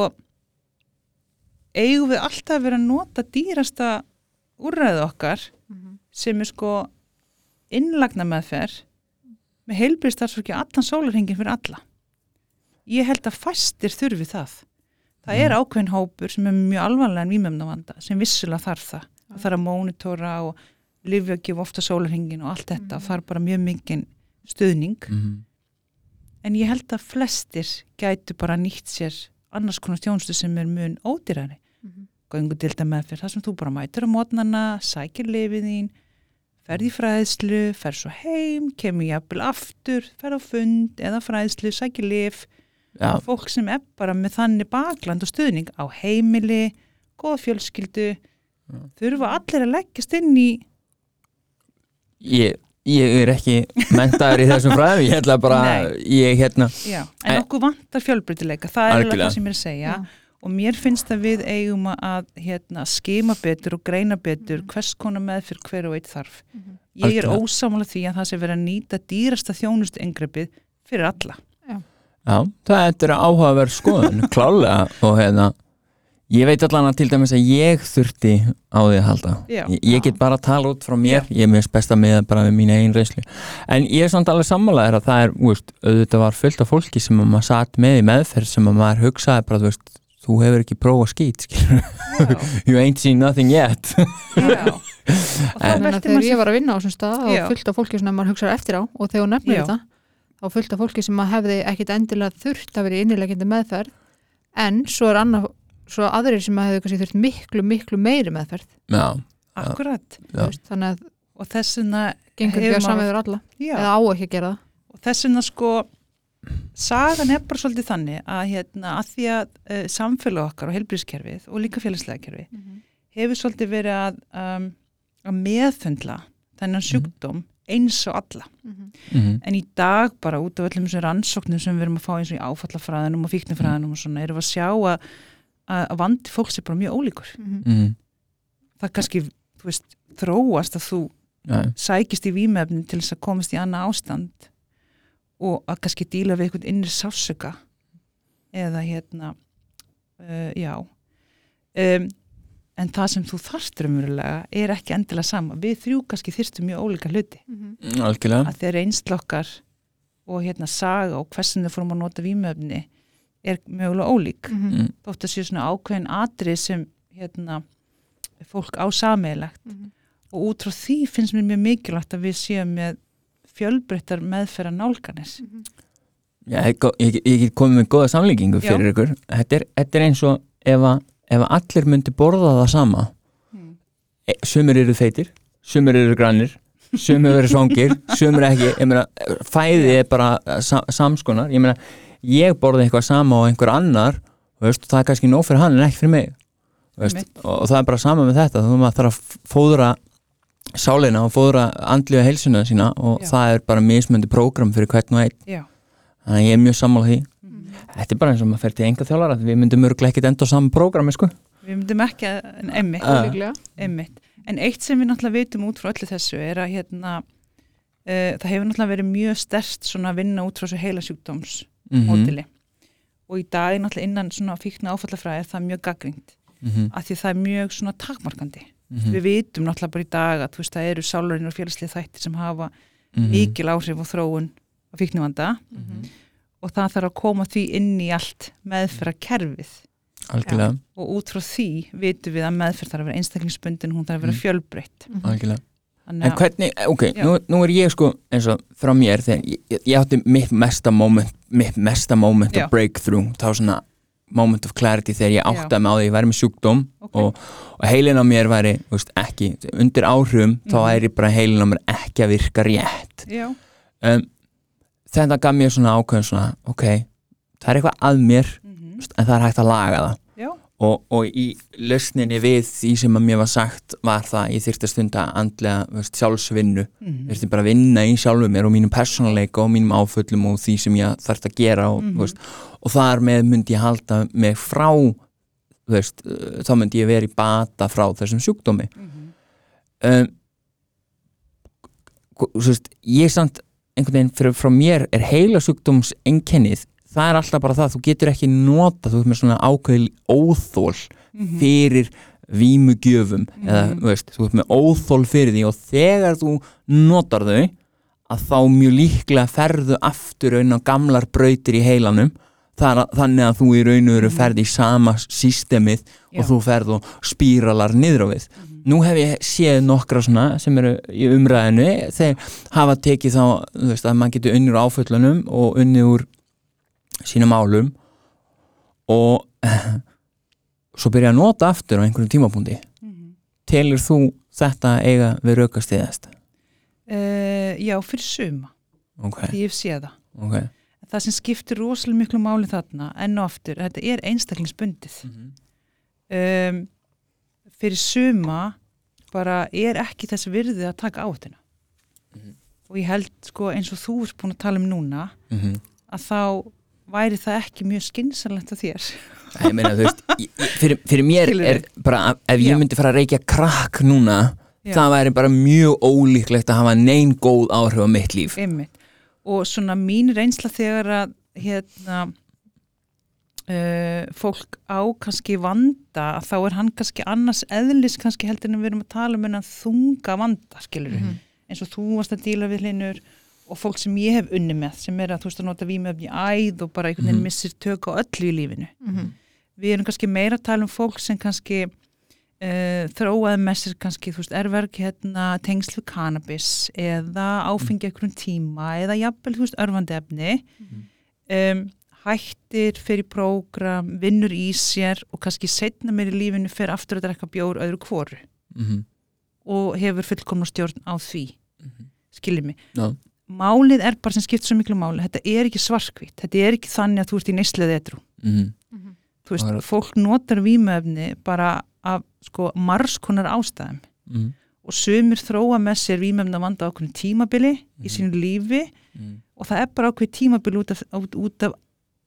S3: eigum við alltaf verið að nota dýrasta úrræðu okkar
S2: Mhm.
S3: sem er sko innlagna meðferð með heilbriðstarfsfólki allan sólarhingin fyrir alla ég held að fæstir þurfi það það er ákveðin hópur sem er mjög alvarlega en vímöfnavanda sem vissulega þarf það það þarf að mónitora og lifja að gefa ofta sólarhingin og allt þetta
S2: Mhm.
S3: það er bara mjög mikinn stuðning
S1: mm.
S3: En ég held að flestir gætu bara nýtt sér annars konar stjónstu sem er mun ódýrari.
S2: Mhm.
S3: göngu til þetta meðferð, það sem þú bara mætur á mótnana, sækir lifið þín ferð í fræðslu, ferð svo heim kemur jafnvel aftur, ferð á fund eða fræðslu, sækir lif
S1: já,
S3: fólk sem er bara með þannig bakland og stuðning á heimili góða fjölskyldu þurfa allir að leggjast inn í
S1: ég, ég er ekki mentaður í þessum fræðum ég ætla bara,
S3: Nei.
S1: ég hérna.
S3: Já, en
S1: En-
S3: okkur vantar fjölbreytileika það er alveg það sem ég er að segja.
S2: Já.
S3: og mér finnst að við eigum að hérna, skima betur og greina betur hvers konar meðfyrir hver og eitt þarf.
S2: Mhm.
S3: ég er ósámála því að það sé verið að nýta dýrasta þjónustu engrepið fyrir alla.
S1: Já, það er áhugaverð skoðun, klálega. Og hérna, ég veit allan að til dæmis að ég þurfti á því að halda.
S3: Já.
S1: Ég, ég get bara að tala út frá mér, ég er mjög besta með bara við mína einn reyslu. En ég er samt alveg sammálaðir að það er, veist, auðvitað var fullt af fólki sem að maður satt með í meðferð sem að maður hugsaði bara, þú veist, þú hefur ekki prófað skít, skilur,
S3: já,
S1: you ain't seen nothing yet.
S3: já. og þá
S2: Þannig að
S3: veltir
S2: þegar
S3: maður
S2: ég var að vinna á þessum stað
S3: Já.
S2: og fullt af fólki sem maður hugsaði eftir á og þegar nefnir
S3: Já.
S2: þetta þá fullt af fólki sem maður hefði ekkit endilega þurft að vera í innilegjandi meðferð en svo er annað svo aðrir sem að hefur kannski þurft miklu, miklu meiri meðferð.
S1: Já,
S3: akkurat.
S2: Veist, þannig að
S3: og þess vegna
S2: gengur ekki að samveður alla.
S3: Já,
S2: eða á ekki að gera það.
S3: Og þess vegna sko sagan er bara svolítið þannig að hérna að því að uh, samfélag okkar og heilbrískerfið og líka félagslega kerfi hefur svolítið verið að, um, að meðfundla þennan sjúkdóm eins og alla.
S1: Mhm,
S3: en í dag bara út af öllum þessum rannsóknum sem við erum að fá eins og í áfallafræðinum og fíknifræðinum og svona erum við að sjá að, að vandi fólks er bara mjög ólíkur.
S1: Mhm,
S3: það kannski, þú veist, þróast að þú
S1: já,
S3: sækist í vímefnin til þess að komast í annað ástand og að kannski díla við einhvern innri sásöka eða hérna uh, já. Um, en það sem þú þarft raunverulega er ekki endilega sama. Við þrjú kannski þyrstum mjög ólíka hluti.
S1: Algjörlega.
S3: Að þeir einslokkar og hérna saga og hversin þau fórum að nota vímefni er mögulega ólík.
S1: Mm,
S3: þótt að séu svona ákveðin atrið sem hérna fólk á sameigilegt og út frá því finnst mér mjög mikilvægt að við séum með fjölbreyttar meðferða nálganis
S1: Já, ég, ég, ég get komið með góða samlíkingu
S3: Já.
S1: fyrir ykkur. Þetta er, þetta er eins og ef, að, ef að allir myndi borða það sama.
S3: Mm.
S1: e, sumir eru feitir sumir eru grannir sumir eru svangir, sumir ekki. Meina, fæði er bara sa, samskonar, ég meina, ég borði eitthvað sama og einhver annar veist, það er kannski nóg fyrir hann en ekki fyrir mig veist, og, og það er bara sama með þetta þú maður þarf að fóðra sálina og fóðra andlega heilsuna sína og
S3: Já.
S1: það er bara mismöndi prógram fyrir hvern og einn.
S3: Já,
S1: þannig að ég er mjög sammála því.
S3: Mhm.
S1: þetta er bara eins og maður fer til enga þjálfara við myndum örgulega ekkit enda á saman prógrami sko.
S3: við myndum ekki að, en emmitt,
S1: Ah.
S3: En eitt sem við náttúrulega vitum út frá öllu þessu er að hérna, uh, það hefur náttúrulega verið mjög stert svona að vinna út frá þessu heila sjúkdóms
S1: Mhm,
S3: mótili. Og í dag er náttúrulega innan svona fíkna áfallafræði er það mjög gaggringt.
S1: mhm,
S3: Af því það er mjög svona takmarkandi.
S1: mhm,
S3: Við vitum náttúrulega bara í dag að þú veist, það eru sálurinn og félagslega þættir sem hafa
S1: mhm,
S3: mikil áhrif og þróun á fíknivanda.
S1: Mhm.
S3: og það þarf að koma því inn í allt meðferra kerfið
S1: algjörlega,
S3: og út frá því vitum við að meðferð þarf að vera einstaklingsbundin, hún þarf að vera
S1: Mm.
S3: fjölbreytt.
S1: Algjörlega. En hvernig, ok, nú, nú er ég sko eins og frá mér þegar ég, ég, ég átti mitt mesta moment mitt mesta moment of breakthrough þá svona moment of clarity þegar ég átti mig á því að ég væri með sjúkdóm
S3: ok,
S1: og, og heilin á mér væri veist, ekki, undir áhrifum þá
S3: Mhm.
S1: væri bara heilin á mér ekki að virka rétt. Um, þetta gaf mér svona ákveðin svona ok, það er eitthvað að mér
S3: mm
S1: veist, en það er hægt að laga það og, og í lausninni við því sem að mér var sagt var það ég þyrfti að stunda andlega veist, sjálfsvinnu.
S3: Mm
S1: þurfti bara að vinna í sjálfu mér og mínum persónuleika og mínum áföllum og því sem ég þarf að gera og, mm veist, og þar með myndi ég halda mig frá veist, uh, þá myndi ég vera í bata frá þessum sjúkdómi. Um, þú veist, ég samt einhvern veginn fyrir, frá mér er heila sjúkdóms einkennið, það er alltaf bara það þú getur ekki nota, þú veist með svona ákveðil óþól
S3: Mhm.
S1: fyrir vímugjöfum eða
S3: Mhm.
S1: veist, þú ert með óþól fyrir því og þegar þú notar þau að þá mjög líklega ferðu aftur á gamlar brautir í heilanum þar, þannig að þú í raun og veru
S3: Mhm.
S1: ferð í sama systemið
S3: Já.
S1: og þú ferð og spíralar niður á við
S3: Mhm.
S1: nú hef ég séð nokkra svona sem eru í umræðinu þeir hafa tekið þá veist, að maður getur unnið úr áföllunum og unnið úr sínum álum og svo byrja að nota aftur á einhverjum tímapunkti.
S3: Mhm.
S1: telur þú þetta eiga við raukastiðast
S3: Uh, já, fyrir suma.
S1: Ok,
S3: því ég séð það.
S1: Ok.
S3: Það sem skiptir rosalega miklu máli þarna enn og aftur, þetta er einstaklingsbundið. Um, fyrir suma bara er ekki þess virði að taka áhættuna.
S1: Mhm.
S3: og ég held sko eins og þú ert búin að tala um núna
S1: mm
S3: að þá væri það ekki mjög skynsalegt að þér?
S1: Ég meina þú veist ég, fyrir, fyrir mér er bara ef ég myndi fara að reykja krakk núna
S3: Já.
S1: það væri bara mjög ólíklegt að hafa neinn góð áhrif á mitt líf.
S3: Einmitt. Og svona mín reynsla þegar að hérna uh, fólk á kannski vanda þá er hann kannski annars eðlis kannski heldur en við erum að tala um þunga vanda skilur
S2: Mhm.
S3: eins og þú varst að díla við hlinur og fólk sem ég hef unni með sem er að þú veist að nota vímöfni æð og bara einhvern veginn
S1: Mhm.
S3: missir tök á öllu í lífinu
S2: Mhm.
S3: við erum kannski meira að tala um fólk sem kannski uh, þróaði með sér kannski, þú veist, erverk hérna tengsl við cannabis eða áfengi ekkur tíma eða jafnvel, þú veist, örfandi efni um, hættir, í prógram, vinnur í sér og kannski setna meir í lífinu fer aftur að drekka bjór öðru kvoru
S1: mhm,
S3: og hefur fullkomna stjórn á því
S1: Mhm.
S3: skiljið mig
S1: Já.
S3: Málið er bara sem skipt svo miklu máli. Þetta er ekki svarkvít, þetta er ekki þannig að þú ert í neysleið etru
S1: mhm,
S3: þú veist,
S1: Akkurat.
S3: fólk notar vímöfni bara af sko marskonar ástæðum.
S1: Mhm,
S3: og sumir þróa með sér vímöfna vanda ákveðin tímabili
S1: Mhm.
S3: í sínu lífi.
S1: Mhm,
S3: og það er bara ákveðin tímabili út af, út, út af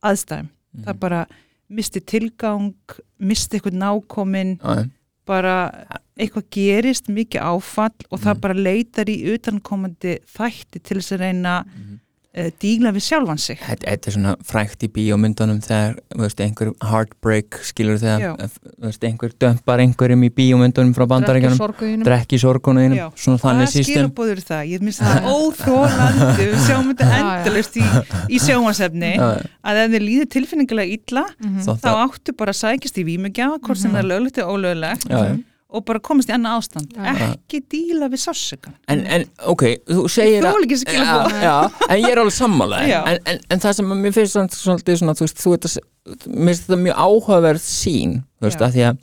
S3: aðstæðum.
S1: Mhm.
S3: það bara misti tilgang misti eitthvað nákomin
S1: Já, já.
S3: Bara eitthvað gerist mikið áfall og það
S1: Mhm.
S3: bara leitar í utankomandi þætti til þess að reyna
S1: Mhm.
S3: uh, díla við sjálfan sig
S1: Þetta er svona frækt í bíómyndunum þegar veist, einhver heartbreak skilur þegar þú veist, einhver dömpar einhverjum í bíómyndunum frá bandaríkanum drekki sorgunuðinum,
S3: Hvað
S1: sístum
S3: skilabóður það? Ég minnst það óþrólandi við sjáum þetta endalust í, í sjónvarsefni að ef þið líður tilfinningulega illa
S2: Mhm.
S1: Þá-
S3: þá áttu bara að sækjast í vímugjafa hvort sem
S2: Mhm.
S3: það er löglegt eða ólöglegt. Og bara komast í annað ástand.
S2: Já.
S3: ekki díla við sássökan
S1: en, en ok, þú segir já, en ég er alveg sammála en, en, en það sem mér finnst svona, svolítið svona, þú veist, þú veit að mér finnst þetta mjög áhugaverð sín þú veist,
S3: Já.
S1: að því að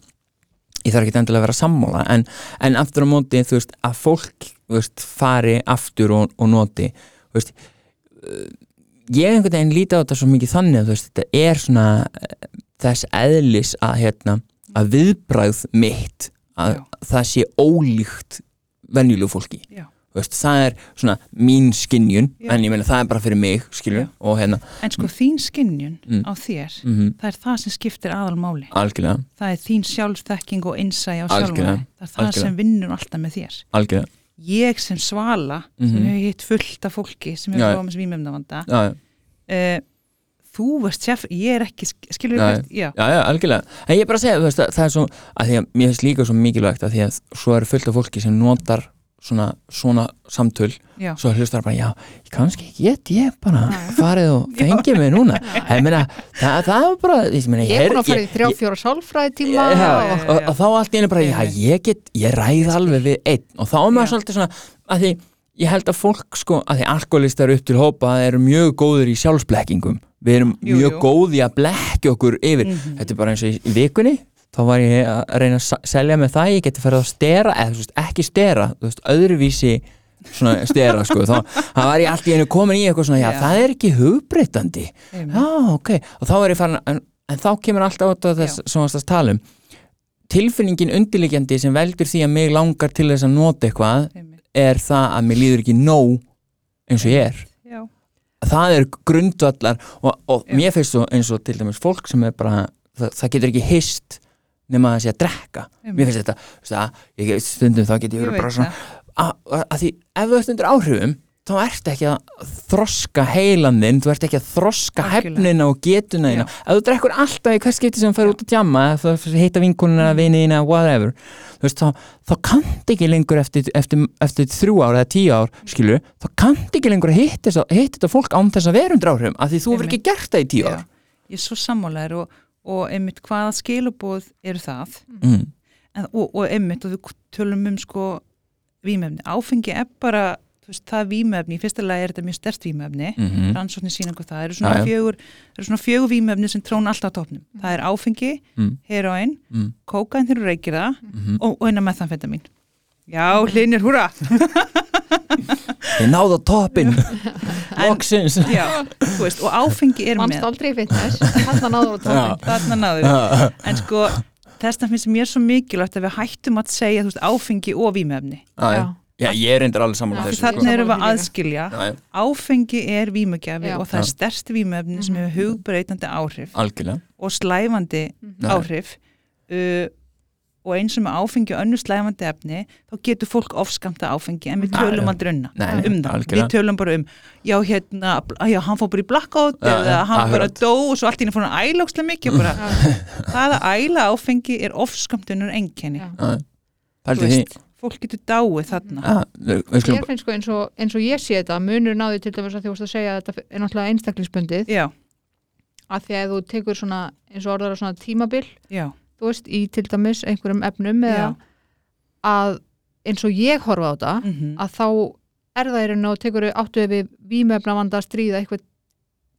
S1: ég þarf ekki endilega að vera sammála. En, en aftur á móti, þú veist, að fólk þú veist, fari aftur og, og noti þú veist uh, ég einhvern veginn líti á þetta svo mikið þannig að þú veist, þetta er svona eh, þess eðlis að hérna, að viðbræð mitt að
S3: Já.
S1: það sé ólíkt venjulegu fólki. Veist, það er svona mín skinjun
S3: Já.
S1: en ég meina það er bara fyrir mig hérna,
S3: en sko þín skinnjun
S1: Mm.
S3: á þér
S1: mm
S3: það er það sem skiptir aðalmáli.
S1: Algjörlega,
S3: það er þín sjálfsþekking og innsæi á sjálfum það er það
S1: algjörlega.
S3: sem vinnur alltaf með þér.
S1: Algjörlega.
S3: Ég sem svala sem
S1: Mhm.
S3: hefur hitt fullt af fólki sem hefur svímefnavanda
S1: já, já,
S3: uh, þú veist sjef, ég er ekki skilur
S1: Já,
S3: já,
S1: já, já, algjörlega. En ég er bara að segja, þú veist, að það er svo að því að mér finnst líka svo mikilvægt að því að svo er fullt af fólki sem notar svona, svona samtöl.
S3: Já,
S1: svo hlustar bara, já, kannski get ég bara farið og fengið mig núna. Ég meina, það, það er bara ég, meina,
S2: Ég er búin að fara í þrjá fjóra sálfræði tíma
S1: Já,
S2: og
S1: og, og þá allt einu bara, já, ég get ég ræð alveg við einn. Og þá er maður svolítið svona, að því ég held að fólk sko, að því alkoholistar upp til hópa eru mjög góður í sjálfsblekkingum við erum
S3: Jú,
S1: mjög
S3: jú.
S1: góði að blekja okkur yfir
S3: Mhm.
S1: þetta er bara eins og í, vikunni þá var ég að reyna að selja með það ég geti farið að stera, eða þú veist, ekki stera þú veist, öðruvísi svona stera sko, þá var ég allt í einu komin í eitthvað svona, já,
S3: Já.
S1: það er ekki hugbreytandi já, ok, og þá er ég farin en, en þá kemur alltaf át af þess sem varst að tala um tilfinningin undirliggjandi sem veldur því að mig langar til þess að nota eitthvað
S3: einmitt.
S1: er það að mér líður ekki nóg eins og ég er það er grundvallar og, og mér finnst svo eins og til dæmis fólk sem er bara, það, það getur ekki hist nema að sé að drekka.
S3: Einmitt.
S1: mér finnst þetta, þú það, ég, stundum þá get ég verið bara svona að því ef þú ert undir áhrifum þá ert ekki að þroska heilan þinn, þú ert ekki að þroska hefnina og getuna þína ef þú drekkur alltaf í hvers skipti sem fer
S3: Já.
S1: út að djamma eða þú heita vinkunina,
S3: Mm.
S1: viniðina, whatever þú veist, þá, þá kannt ekki lengur eftir, eftir, eftir þrjú ár eða tíu ár skilur, þá kannt ekki lengur að hitta þetta fólk án þess að vera undir áhrifum af því þú verður ekki gert það í tíu
S3: Já.
S1: ár
S3: ég er svo sammálaður og, og einmitt hvaða skilubóð eru það
S1: mm.
S3: en, og, og einmitt og við tölum um sko vímefni, áfengi er bara veist, það vímefni, í fyrsta lagi er þetta mjög stert vímefni
S1: Mm -hmm.
S3: rannsóknir sína hvað það eru svona, fjögur, það eru svona fjögur vímefni sem trón alltaf á topnum. Það er áfengi,
S1: Mm.
S3: heroin,
S1: Mm.
S3: kókain þegar þú reykir það
S1: Mm
S3: og, og eina methamfetamin. Já, hlinir, húra!
S1: ég náðu á toppin loksins
S3: Já, þú veist, og áfengi er með.
S2: aldrei í fitness þarna náður
S3: Þarna náður. En sko, þess finnst mér svo mikilvægt að við hættum að segja, þú veist, áfengi og vímefni.
S1: Já, já. ég er endur alveg saman
S2: Já,
S1: þessu
S3: Þannig erum við aðskilja.
S1: Já,
S3: Áfengi er vímugjafi og það er stærst vímefni sem hefur hugbreytandi áhrif
S1: algjörlega.
S3: og slæfandi
S1: Já.
S3: áhrif uh, og eins og með áfengi og önnu slæfandi efni þá getur fólk ofskamta áfengi en við tölum aldrei unna
S1: Nei,
S3: um það,
S1: algjörlega.
S3: við tölum bara um já hérna, já hann fór bara í blackout
S1: Já,
S3: eða hann bara dó og svo allt í henni fór hann að æla ókslega mikið bara, það að æla áfengi er ofskamtunur enkenni þú
S1: pældi því
S3: fólk getur dáið þarna.
S1: Já, við við skulum
S2: Mér finnst sko eins og, eins og ég sé þetta munur náði til dæmis að því varst að segja að þetta er náttúrulega einstaklingsbundið.
S3: Já,
S2: að því að þú tekur svona eins og orðar svona tímabil
S3: já,
S2: þú veist, í til dæmis einhverjum efnum eða að eins og ég horfa á þetta
S3: mm
S2: að þá er það í rauninu og tekur áttu við vímefna vanda að stríða eitthvað,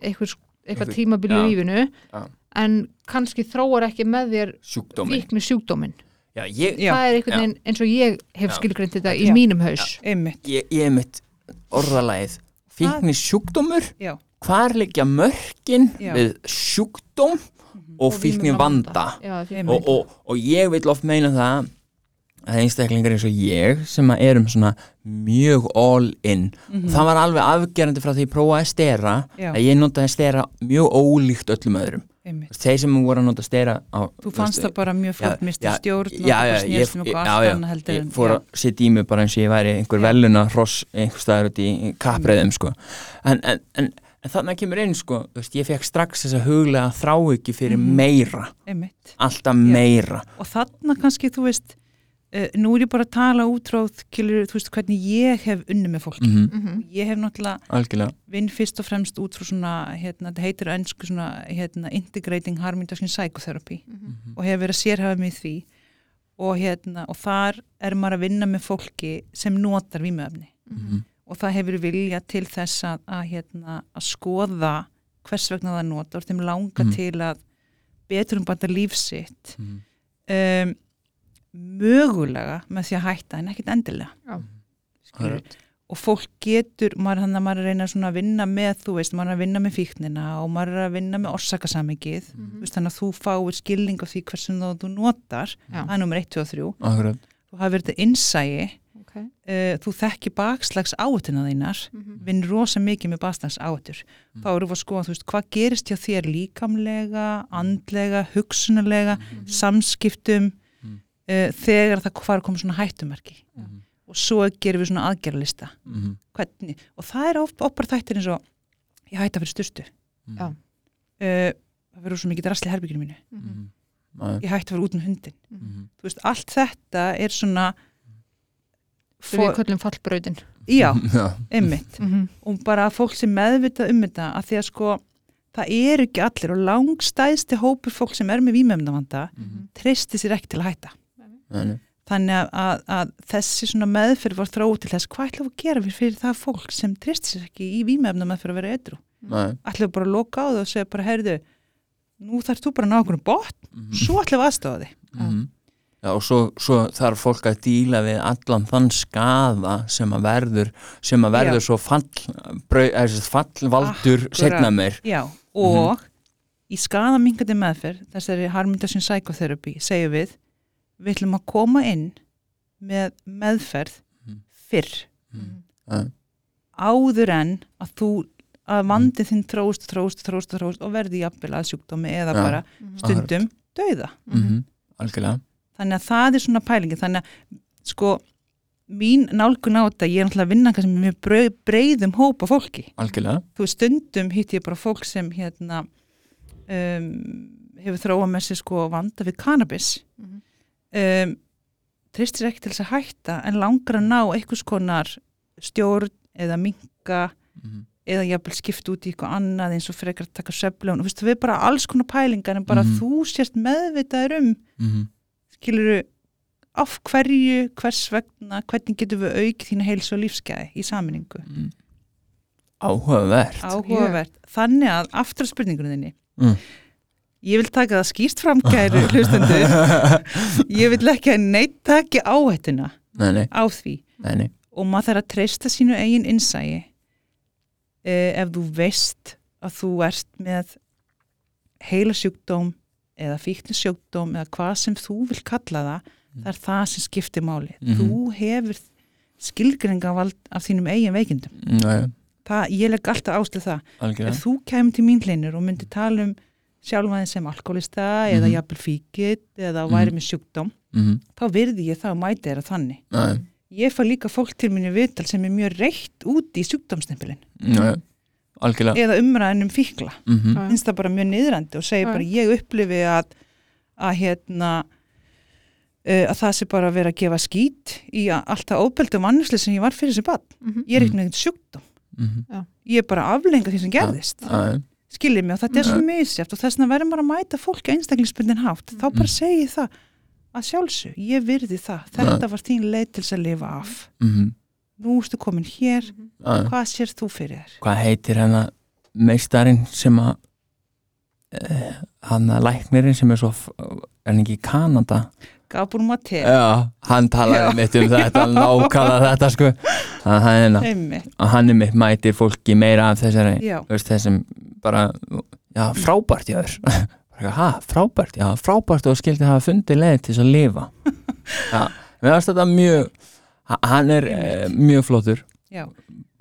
S2: eitthvað, eitthvað tímabil í lífinu
S1: Já.
S2: en kannski þróar ekki með þér sjúkdómin
S1: Já, ég,
S3: Já.
S2: það er einhvern veginn eins og ég hef
S1: Já.
S2: skilgreint þetta í
S3: Já.
S2: mínum haus
S3: einmitt,
S1: ég, ég er mitt orðalagið fíkni sjúkdómur
S3: já,
S1: hvar liggja mörkin
S3: Já.
S1: við sjúkdóm og fíkni vanda
S2: Já,
S1: og, og, og ég vil oft meina það að einstaklingar eins og ég sem að erum svona mjög all in
S3: Mhm.
S1: það var alveg afgerandi frá því ég prófaði að stera
S3: Já.
S1: að ég notaði stera mjög ólíkt öllum öðrum
S3: einmitt.
S1: Þeir sem voru að nota stera á,
S3: Þú fannst það bara mjög flott misti stjórn
S1: já, já, ég,
S3: um
S1: já,
S3: heldur
S1: ég
S3: en
S1: fór að setja í mig bara eins og ég væri einhver veluna hross einhver staðar út í kapreðum sko. en, en, en, en þannig kemur inn sko, veist, ég fekk strax þessa huglega þrá ekki fyrir
S3: Mhm.
S1: meira.
S3: Einmitt.
S1: Alltaf meira.
S3: Og þarna kannski þú veist uh, nú er ég bara að tala útráð kilur, þú veist hvernig ég hef unni með fólki
S1: mm
S2: Mhm.
S3: ég hef náttúrulega vinn fyrst og fremst út frá svona hérna, þetta heitir á ennsku svona hérna, integrating harm induction psychotherapy
S2: Mhm.
S3: og hef verið að sérhafa mig því og hérna og þar er maður að vinna með fólki sem notar vímöfni
S1: Mhm.
S3: og það hefur vilja til þess að, að, hérna, að skoða hvers vegna það notar og þeim langa
S1: Mhm.
S3: til að betur um bæta lífsitt
S1: Mhm.
S3: um, mögulega með því að hætta en ekkit endilega
S2: Já.
S3: Skilurðu? og fólk getur, maður, þannig að maður að reyna að vinna með, þú veist, maður er að vinna með fíknina og maður er að vinna með orsakasamikið
S2: Mhm.
S3: veist, þannig að þú fáir skilning á því hversum þú notar,
S2: Já.
S3: það er nummer 1, 2 og 3
S1: akkurat
S3: þú hafi verið þetta innsæi
S2: Ok.
S3: uh, þú þekki bakslags áhættuna þínar
S2: Mhm.
S3: vinn rosa mikið með bakslags áhættur
S1: Mm.
S3: þá erum við að skoða, þú veist, hvað gerist hjá þér líkamlega, andlega hugsunarlega, samskiptum
S1: Mm.
S3: Uh, þegar það að koma svona hættumerki
S1: Mhm.
S3: og svo gerum við svona aðgerðalista
S1: Mhm.
S3: hvernig, og það er oft opar þættir eins og ég hætta fyrir styrstu
S2: Já.
S3: uh, það verður svo mikið drasli herbygginu mínu
S1: Mhm. Já.
S3: ég hætti að vera út með hundin
S1: Mhm.
S3: þú veist, allt þetta er svona
S2: við köllum fallbrautin
S3: já,
S2: Mhm.
S3: og bara fólk sem meðvitað um þetta að því að sko, það er ekki allir og langstæðsti hópur fólk sem er með vímöfndavanda
S1: Mhm.
S3: treysti sér ekki til að hætta
S1: Nei.
S3: þannig að, að, þessi meðferð var þróið til þess hvað ætlum við að gera fyrir, fyrir það fólk sem treysti sér ekki í vímöfnum að fyrir að vera
S1: Nei.
S3: ætlum við bara að loka á það og segja bara heyrðu, nú þarf þú bara að ná okkur bort
S1: Mhm.
S3: svo ætlum við aðstofa þig
S1: Mhm. Já, og svo, svo þarf fólk að díla við allan þann skaða sem að verður sem að verður
S3: Já.
S1: svo fall, þessi fallvaldur setna meir
S3: Já, og í skaðamingandi meðferð, þessari harmundasjón psychotherapy, segjum við við ætlum að koma inn með meðferð
S1: Mhm.
S3: fyrr
S2: Mhm.
S1: Já.
S3: áður en að þú að vandið þinn tróst, tróst, tróst, tróst og verði jafnvel að sjúkdómi eða
S1: Já.
S3: bara stundum dauða.
S1: Mhm. algjörlega
S3: Þannig að það er svona pælingi, þannig að sko mín nálgun á þetta, ég er náttúrulega að vinna kannski með mjög breiðum hópa fólki
S1: algjörlega
S3: þú stundum hitt ég bara fólk sem hérna um, hefur þróað með sér sko vanda við cannabis
S2: Mhm.
S3: Um, tristir ekki til þess að hætta en langar að ná einhvers konar stjórn eða minka
S1: Mhm.
S3: eða jafnvel skipt út í eitthvað annað eins og frekar að taka söflun og þú veist, við bara alls konar pælingar en bara
S1: Mhm.
S3: þú sérst meðvitaður um
S1: Mhm.
S3: skiluru af hverju, hvers vegna hvernig getum við aukið þína heilsu og lífsgæði í saminningu
S1: Mhm. áhugavert
S3: áhugavert, þannig að aftur spurningunni þinni
S1: Mm.
S3: Ég vil taka það skýst fram kæru hlustendur. Ég vil ekki að neitt taki áhættuna
S1: nei, nei,
S3: á því.
S1: Nei, nei.
S3: og maður þarf að treysta sínu eigin innsægi eh, ef þú veist að þú ert með heila sjúkdóm eða fíknisjúkdóm eða hvað sem þú vil kalla það það er það sem skiptir máli.
S1: Mhm.
S3: þú hefur skilgringavald af þínum eigin veikindum.
S1: Nei,
S3: það, ég legg alltaf áslið það.
S1: Algjörlega.
S3: Ef þú kemur til mín hlinur og myndir tala um sjálfaðin sem alkoholista eða
S1: Mhm.
S3: jafnvel fíkit eða
S1: Mhm.
S3: væri með sjúkdóm
S1: Mhm.
S3: þá virði ég það og mæti þeirra þannig
S1: Nei,
S3: ég fæ líka fólk til minni viðtal sem er mjög reitt úti í sjúkdómsnefnilin
S1: nei,
S3: eða umræðin um fíkla
S1: Mhm.
S2: Já.
S3: finnst það bara mjög niðrandi og segir
S2: Já.
S3: bara ég upplifi að að hérna að það sé bara að vera að gefa skít í að alltaf óbeldu mannisli sem ég var fyrir þessi bann
S2: Mhm.
S3: ég er ekki neitt sjúkdóm
S1: Mhm.
S3: ég er bara aflenga því sem gerðist
S1: Nei,
S3: skiljið mig? Og þetta er svo misjæft og þess vegna verður maður að mæta fólki einstaklingsbundin hátt. Þá bara segi ég það að sjálfsög, ég virði það. Þetta var þín leið til að lifa af.
S1: Mhm.
S3: nú ertu komin hér.
S1: Nei.
S3: hvað sér þú fyrir þér?
S1: Hvað heitir hennar meistarinn sem að hann að læknirinn sem er svo er hann ekki í Kanada
S3: Gabur Mate
S1: Já, hann talaði mitt um þetta nákvæmlega þetta sko. Að hann, er-
S3: einmitt,
S1: að hann er mitt mætir fólki meira af þessari veist, þessum bara já, frábært já þér ha, frábært, já, frábært og skildi hafa fundið leið til þess að lifa. Já, mér varst þetta mjög ha- hann er e, mjög flottur.
S3: Já,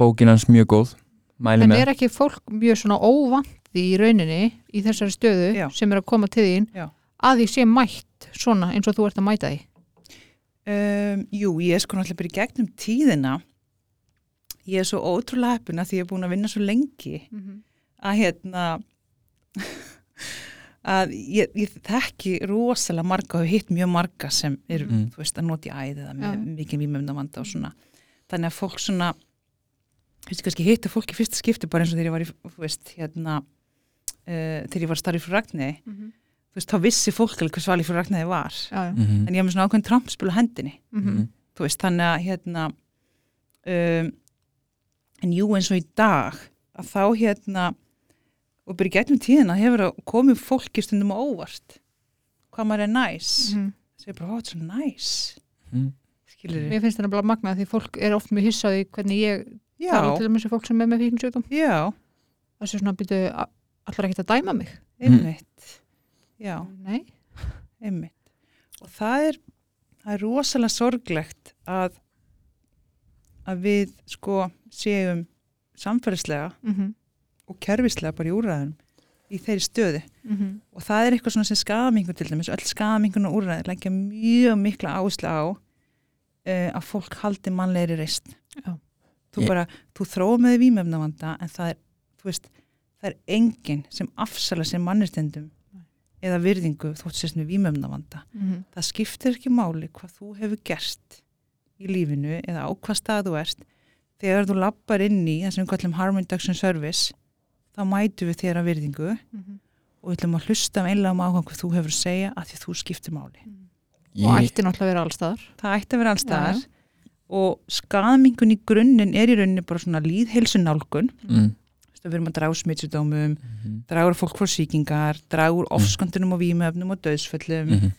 S1: bókin hans mjög góð. Mæli
S2: En
S1: með.
S2: er ekki fólk mjög svona óvandi í rauninni í þessari stöðu
S3: Já.
S2: sem er að koma til þín
S3: Já.
S2: Að því sé mætt svona eins og þú ert að mæta því?
S3: Um, jú, ég er sko náttúrulega bara í gegnum tíðina. Ég er svo ótrúlega heppina því ég er búin að vinna svo lengi að hérna að ég, ég þekki rosalega marga og hef hitt mjög marga sem er,
S1: Mm.
S3: þú veist, að nota í æði eða með
S2: Já.
S3: mikið vímöfndavanda og svona. Þannig að fólk svona þú veist, kannski hitta fólk í fyrsta skipti bara eins og þegar ég var í, þú veist, hérna uh, þegar ég var starfið fyrir Ragni þú veist, þá vissi fólk alveg hvað svalið fyrir Ragniði var.
S2: Já, já.
S1: Mhm,
S3: en ég hef með svona ákveðin trampspil á hendinni.
S2: Mhm.
S3: þú veist, þannig að hérna um, en jú eins og í dag að þá hérna og í gegnum tíðina hefur að komið fólki stundum á óvart hvað maður er næs. Mm.
S2: Mhm.
S3: það er bara, þetta er svo næs.
S1: Mhm.
S3: skilur
S2: Mér finnst þetta bara magnað því fólk er oft mjög hissaði hvernig ég
S3: já,
S2: tala til þessu fólk sem er með fíknsjöldum
S3: já,
S2: þessu svona byrju allar ekkert að dæma mig?
S3: Einmitt já,
S2: Nei,
S3: einmitt. Og það er, það er rosalega sorglegt að að við sko séum samfélagslega
S2: mm
S3: og kerfislega bara í úrræðum í þeirri stöðu.
S2: -hmm.
S3: og það er eitthvað svona sem skadamingun til dæmis öll skadamingun og úrræði leggja mjög mikla áherslu á uh, að fólk haldi mannlegri reist
S2: Já.
S3: þú
S1: Ég-
S3: bara, þú þróa með vímefnavanda en það er, þú veist það er enginn sem afsala sér mannistendum eða virðingu þótt sérst með vímefnavanda
S2: Mhm.
S3: það skiptir ekki máli hvað þú hefur gerst í lífinu eða á hvað stað þú ert þegar þú lappar inn í það sem við kallum Harm Reduction Service þá mætum við þér að virðingu
S2: Mhm.
S3: og við ætlum að hlusta um einlega um áhuga hvað þú hefur að segja að því þú skiptir máli.
S2: og
S1: Ég-
S2: ætti náttúrulega að vera allstaðar
S3: Það ætti að vera alls
S2: Já,
S3: staðar og skamingun í grunninn er í rauninni bara svona líðheilsu nálgun.
S1: mm,
S3: Við erum að draga úr smitsudómum,
S1: mhm,
S3: draga úr fólk frá sýkingar, draga úr ofskondunum og vímöfnum og döðsföllum.
S1: mhm.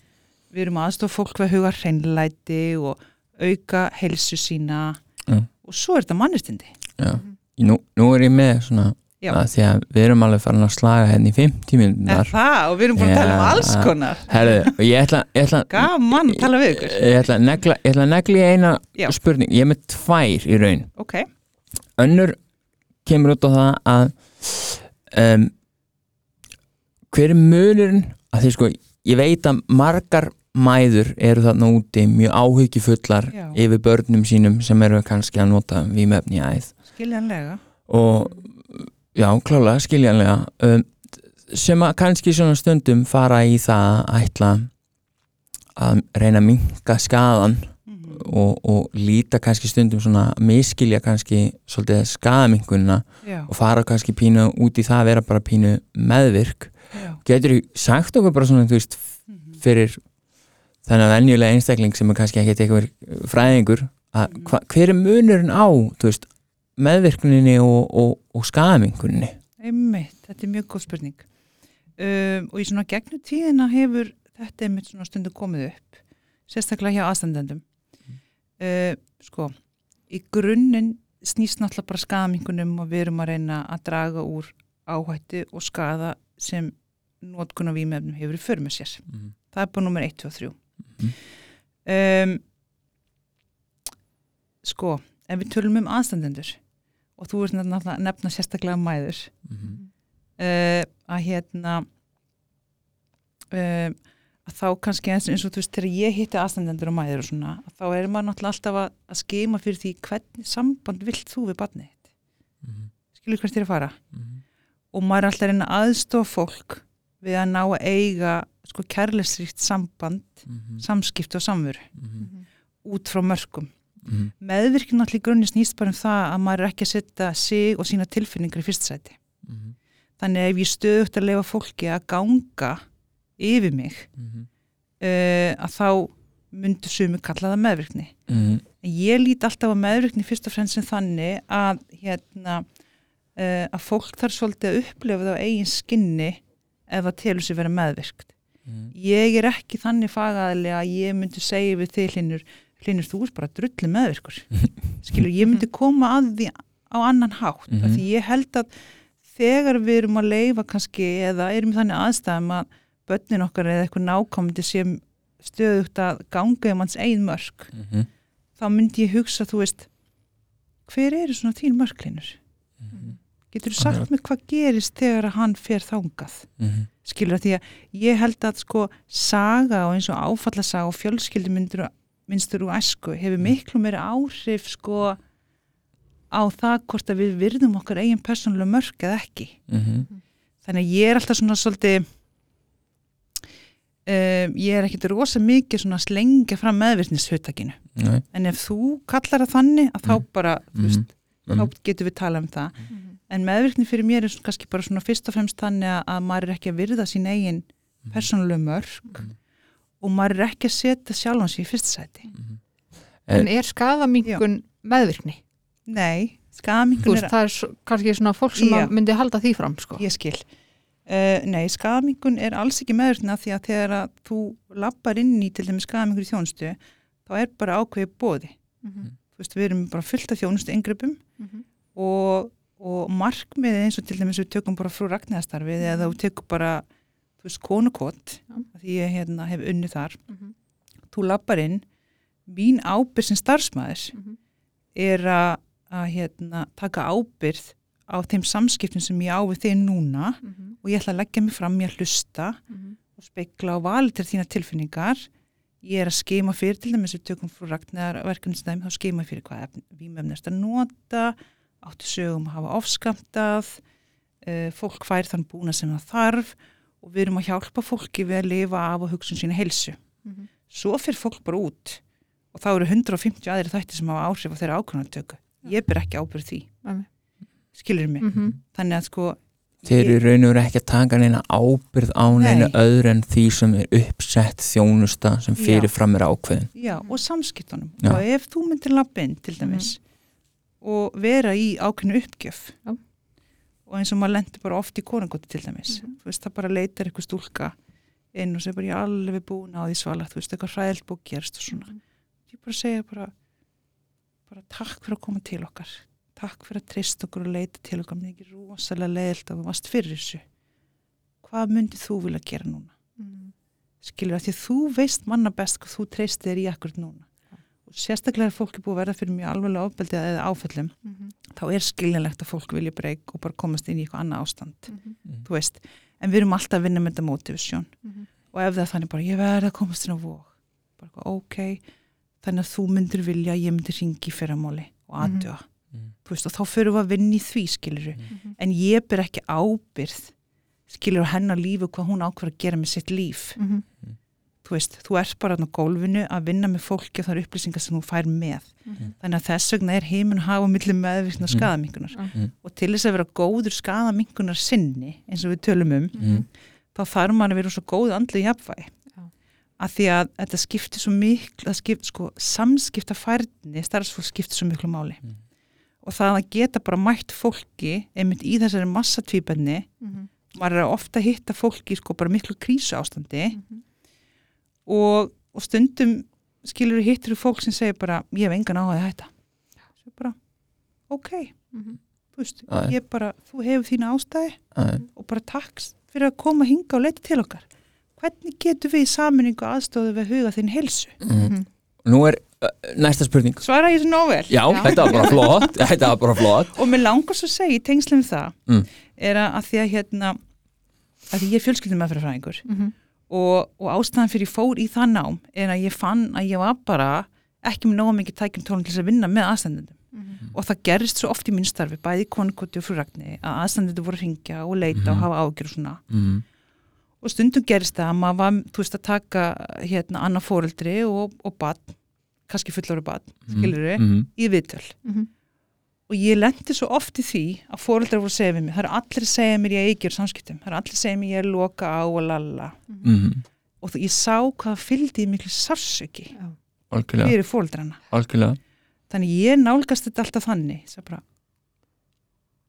S3: Við erum aðstofa fólk við að huga hreinlæti og auka heilsu sína
S1: Já.
S3: og svo er þetta mannustindi.
S1: Já. Nú, nú er ég með svona
S3: Já.
S1: að því að við erum alveg farin að slaga henni í 50
S3: Er
S1: minúnar
S3: það? Og við erum búin að tala um alls konar.
S1: Herðu, og ég ætla, ég ætla
S3: Gaman að tala við ykkur.
S1: ég ætla að negla, ég ætla að negla í eina
S3: Já.
S1: spurning, ég er með tvær í raun
S3: Ok,
S1: önnur kemur út á það að um, hver er munurinn að því sko, ég veit að margar mæður eru þarna úti mjög áhyggjufullar
S3: Já.
S1: yfir börnum sínum sem eru kannski að nota vímefni í æð
S3: skiljanlega.
S1: og já, klálega, skiljanlega um, sem að kannski svona stundum fara í það að ætla að reyna að minka skadan. Og, og líta kannski stundum svona miskilja kannski svolítið skadaminkunina
S3: Já,
S1: og fara kannski pínu út í það að vera bara pínu meðvirk
S3: já.
S1: getur þú sagt okkur bara svona þú veist,
S3: Mhm.
S1: fyrir þennan venjulega einstakling sem er kannski ekki eitthvað fræðingur að
S3: Mhm.
S1: hva, hver er munurinn á veist, meðvirkuninni og, og, og skadaminkuninni
S3: Einmitt, þetta er mjög góð spurning um, og í svona gegnum tíðina hefur þetta einmitt svona stundu komið upp sérstaklega hjá aðstandendum uh, sko í grunninn snýst náttúrulega bara skadamingunum og við erum að reyna að draga úr áhættu og skada sem notkun á vímefnum hefur í för með sér. Það er bara nummer 1, 2 og 3
S1: Mhm.
S3: um, sko ef við tölum um aðstandendur og þú ert náttúrulega að nefna sérstaklega mæður uh, að hérna að þá kannski eins, eins og þú veist þegar ég hitti aðstandendur og mæður og svona þá er maður náttúrulega alltaf að, að skema fyrir því hvernig samband vilt þú við barnið þitt? Skilur hvert þér að fara? Og maður er alltaf að reyna að aðstofa fólk við að ná að eiga sko kærleisríkt samband samskipt og samveru út frá mörgum meðvirkinn náttúrulega í grunni snýst bara um það að maður er ekki að setja sig og sína tilfinningar í fyrsta sæti. Þannig að ef ég stöðugt að lefa fólki að ganga yfir mig uh, að þá myndu sumi kalla það meðvirkni. En ég lít alltaf að meðvirkni fyrst og fremst sem þannig að hérna uh, að fólk þarf svolítið að upplifa það á eigin skinni ef það telur sér vera meðvirkt.
S1: Mhm.
S3: ég er ekki þannig fagaðli að ég myndi segja við þig hlinur hlinur þú ert bara drullu meðvirkur. Skilur, ég myndi koma að því á annan hátt, mm
S1: Mhm.
S3: því ég held að þegar við erum að leifa kannski eða erum í þannig aðstæðum að börnin okkar eða eitthvað nákomandi sem stöðugt að ganga um hans eigin mörk,
S1: Mhm.
S3: þá myndi ég hugsa þú veist, hver eru svona þín mörklinur?
S1: Mhm.
S3: Getur þú sagt mér hvað gerist þegar að hann fer þangað?
S1: Mhm.
S3: skilur að því að ég held að sko saga og eins og áfallasaga og fjölskyldumyndur minnstur úr æsku hefur miklu meira áhrif sko á það hvort að við virðum okkar eigin persónulega mörk eða ekki
S1: Mhm.
S3: þannig að ég er alltaf svona svolítið um, ég er ekkit rosa mikið svona að slengja fram meðvirtnishuttakinu
S1: Nei.
S3: en ef þú kallar það þannig að þá
S1: Mm.
S3: bara, þú
S1: Mhm.
S3: veist,
S1: Mhm.
S3: þá getum við talað um það en meðvirkni fyrir mér er svona, kannski bara svona fyrst og fremst þannig að, að maður er ekki að virða sín eigin persónulega mörg
S1: Mhm.
S3: og maður er ekki að setja sjálfan sér í fyrsta sæti
S2: En er skadamingun meðvirkni?
S3: nei,
S2: Þú
S3: skadamingun
S2: veist,
S3: er
S2: það er svo- kannski svona fólk sem myndi halda því fram, sko.
S3: ég skil uh, nei, skadamingun er alls ekki meðvirkni af því að þegar að þú lappar inn í til dæmis skadamingur í þjónustu þá er bara ákveðið bóði
S2: Mhm.
S3: þú veist, við erum bara fullt af þjónustu yngrippum
S2: Mhm.
S3: og, og markmiðið eins og til dæmis við tökum bara frú ragnæðastarfið eða við tökum bara þú veist, konukott
S2: Já.
S3: af því ég hérna, hef unnið þar
S2: Mhm.
S3: þú lappar inn mín ábyrð sem starfsmæður
S2: Mhm.
S3: er að, að hérna, taka ábyrð á þeim samskiptum sem ég á við þig núna
S2: Mhm.
S3: og ég ætla að leggja mig fram í að hlusta
S2: Mhm.
S3: og spekla og valið til þína tilfinningar ég er að skema fyrir til dæmis við tökum frú Ragnar verkefnisdæmi þá skema ég fyrir hvað vímöfni er að nota áttu sögum að hafa ofskamtað uh, fólk fær þann búna sem það þarf og við erum að hjálpa fólki við að lifa af og hugsun sína heilsu
S2: Mhm.
S3: svo fyrir fólk bara út og þá eru 150 aðri þætti sem hafa áhrif á þeirra ákvörðantöku ég ber ekki ábyrð því
S2: Nei.
S3: Skilur mig,
S2: Mhm.
S3: þannig að sko
S1: Þeir eru raun og veru ekki að taka neina ábyrð á neina
S3: Nei.
S1: öðru en því sem er uppsett þjónusta sem
S3: Já.
S1: fyrirfram er ákveðin.
S3: Já, og samskiptunum.
S1: Já.
S3: Og ef þú myndir lappa inn til dæmis og vera í ákveðnu uppgjöf
S2: Já.
S3: og eins og maður lendur bara oft í konangóti til dæmis.
S2: Mhm.
S3: Þú veist, það bara leitar eitthvað stúlka inn og segir bara ég er alveg búin á því svala, þú veist, eitthvað hræðilt búið gerst og svona. Ég bara segja bara, bara takk fyrir að koma til okkar. Takk fyrir að treysta okkur og leita til okkar. Mér er ekki rosalega leiðilt að þú varst fyrir þessu. Hvað myndið þú vilja gera núna?
S2: Mhm.
S3: skilur að því að þú veist manna best hvað þú treystir þér í akkurat núna og sérstaklega er fólki búið að verða fyrir mjög alveglega ofbeldi eða áföllum
S2: Mhm.
S3: þá er skiljanlegt að fólk vilja breyk og bara komast inn í eitthvað annað ástand
S2: Mhm.
S3: þú veist, en við erum alltaf að vinna með þetta motivation
S2: Mhm.
S3: og ef það er þannig bara ég verði að komast inn á vóg bara ok, þannig að þú myndir vilja ég myndir ringi í fyrramáli og
S2: Mhm.
S3: Þú veist og þá fyrir við að vinna í því skiluru
S2: Mhm.
S3: en ég ber ekki ábyrð skilur hennar lífi hvað hún ákveður að gera með sitt líf.
S2: Mhm.
S3: þú veist, þú ert bara á gólfinu að vinna með fólki og það eru upplýsingar sem þú fær með.
S2: Mhm.
S3: þannig að þess vegna er heiminn hafa milli meðvirkna
S1: Mm.
S3: skadamingunar
S2: Mhm.
S3: og til þess að vera góður skadamingunar sinni eins og við tölum um þá þarf maður að vera svo góð andli jafnvægi. Að því að þetta skiptir svo miklu það skipt, sko, samskipta færni starfsfólk skiptir svo miklu máli.
S1: Mm.
S3: Og það að geta bara mætt fólki einmitt í þessari massatvíbenni
S2: Mhm.
S3: maður er ofta að hitta fólki sko bara miklu krísu ástandi
S2: Mhm.
S3: og, og stundum skilur hittir þú fólk sem segir bara ég hef engan áhuga að hætta svo bara, ok,
S2: Mhm.
S3: þú veist
S1: já.
S3: ég bara, þú hefur þína ástæði
S1: Æ,
S3: og bara takk fyrir að koma hinga og leita til okkar hvernig getur við í saminningu aðstóðu við að huga þinn helsu
S1: mhm. Nú er næsta spurning.
S3: svara ég þessu nóvel
S1: Já,
S2: Já.
S1: þetta var bara flott, þetta var bara flott.
S3: og mér langar svo að segja í tengslum við það
S1: Mm.
S3: er að, því að hérna að því ég er fjölskyldum með fyrir fræðingur
S2: Mhm.
S3: og, og ástæðan fyrir ég fór í það nám er að ég fann að ég var bara ekki með nóga mikið tækjum tólum til þess að vinna með aðstændendum
S2: Mhm.
S3: og það gerist svo oft í mín starfi bæði í konukoti og frúragni að aðstændendum voru að ringja og leita og
S1: Mhm.
S3: hafa ágjur og svona
S1: Mhm.
S3: og stundum gerist það að maður var þú veist að taka hérna annað fóreldri og, og bad, kannski fullóru bad skilur við,
S1: Mhm.
S3: í viðtöl
S2: Mhm.
S3: og ég lendi svo oft í því að fóreldrar voru að segja við mig, það er allir að segja mér ég eigi úr samskiptum, það er allir að segja mér ég er loka á og lalla
S1: Mhm.
S3: og þú- ég sá hvað fylgdi í miklu sársöki fyrir
S1: algjörlega.
S3: þannig ég nálgast þetta alltaf þannig bara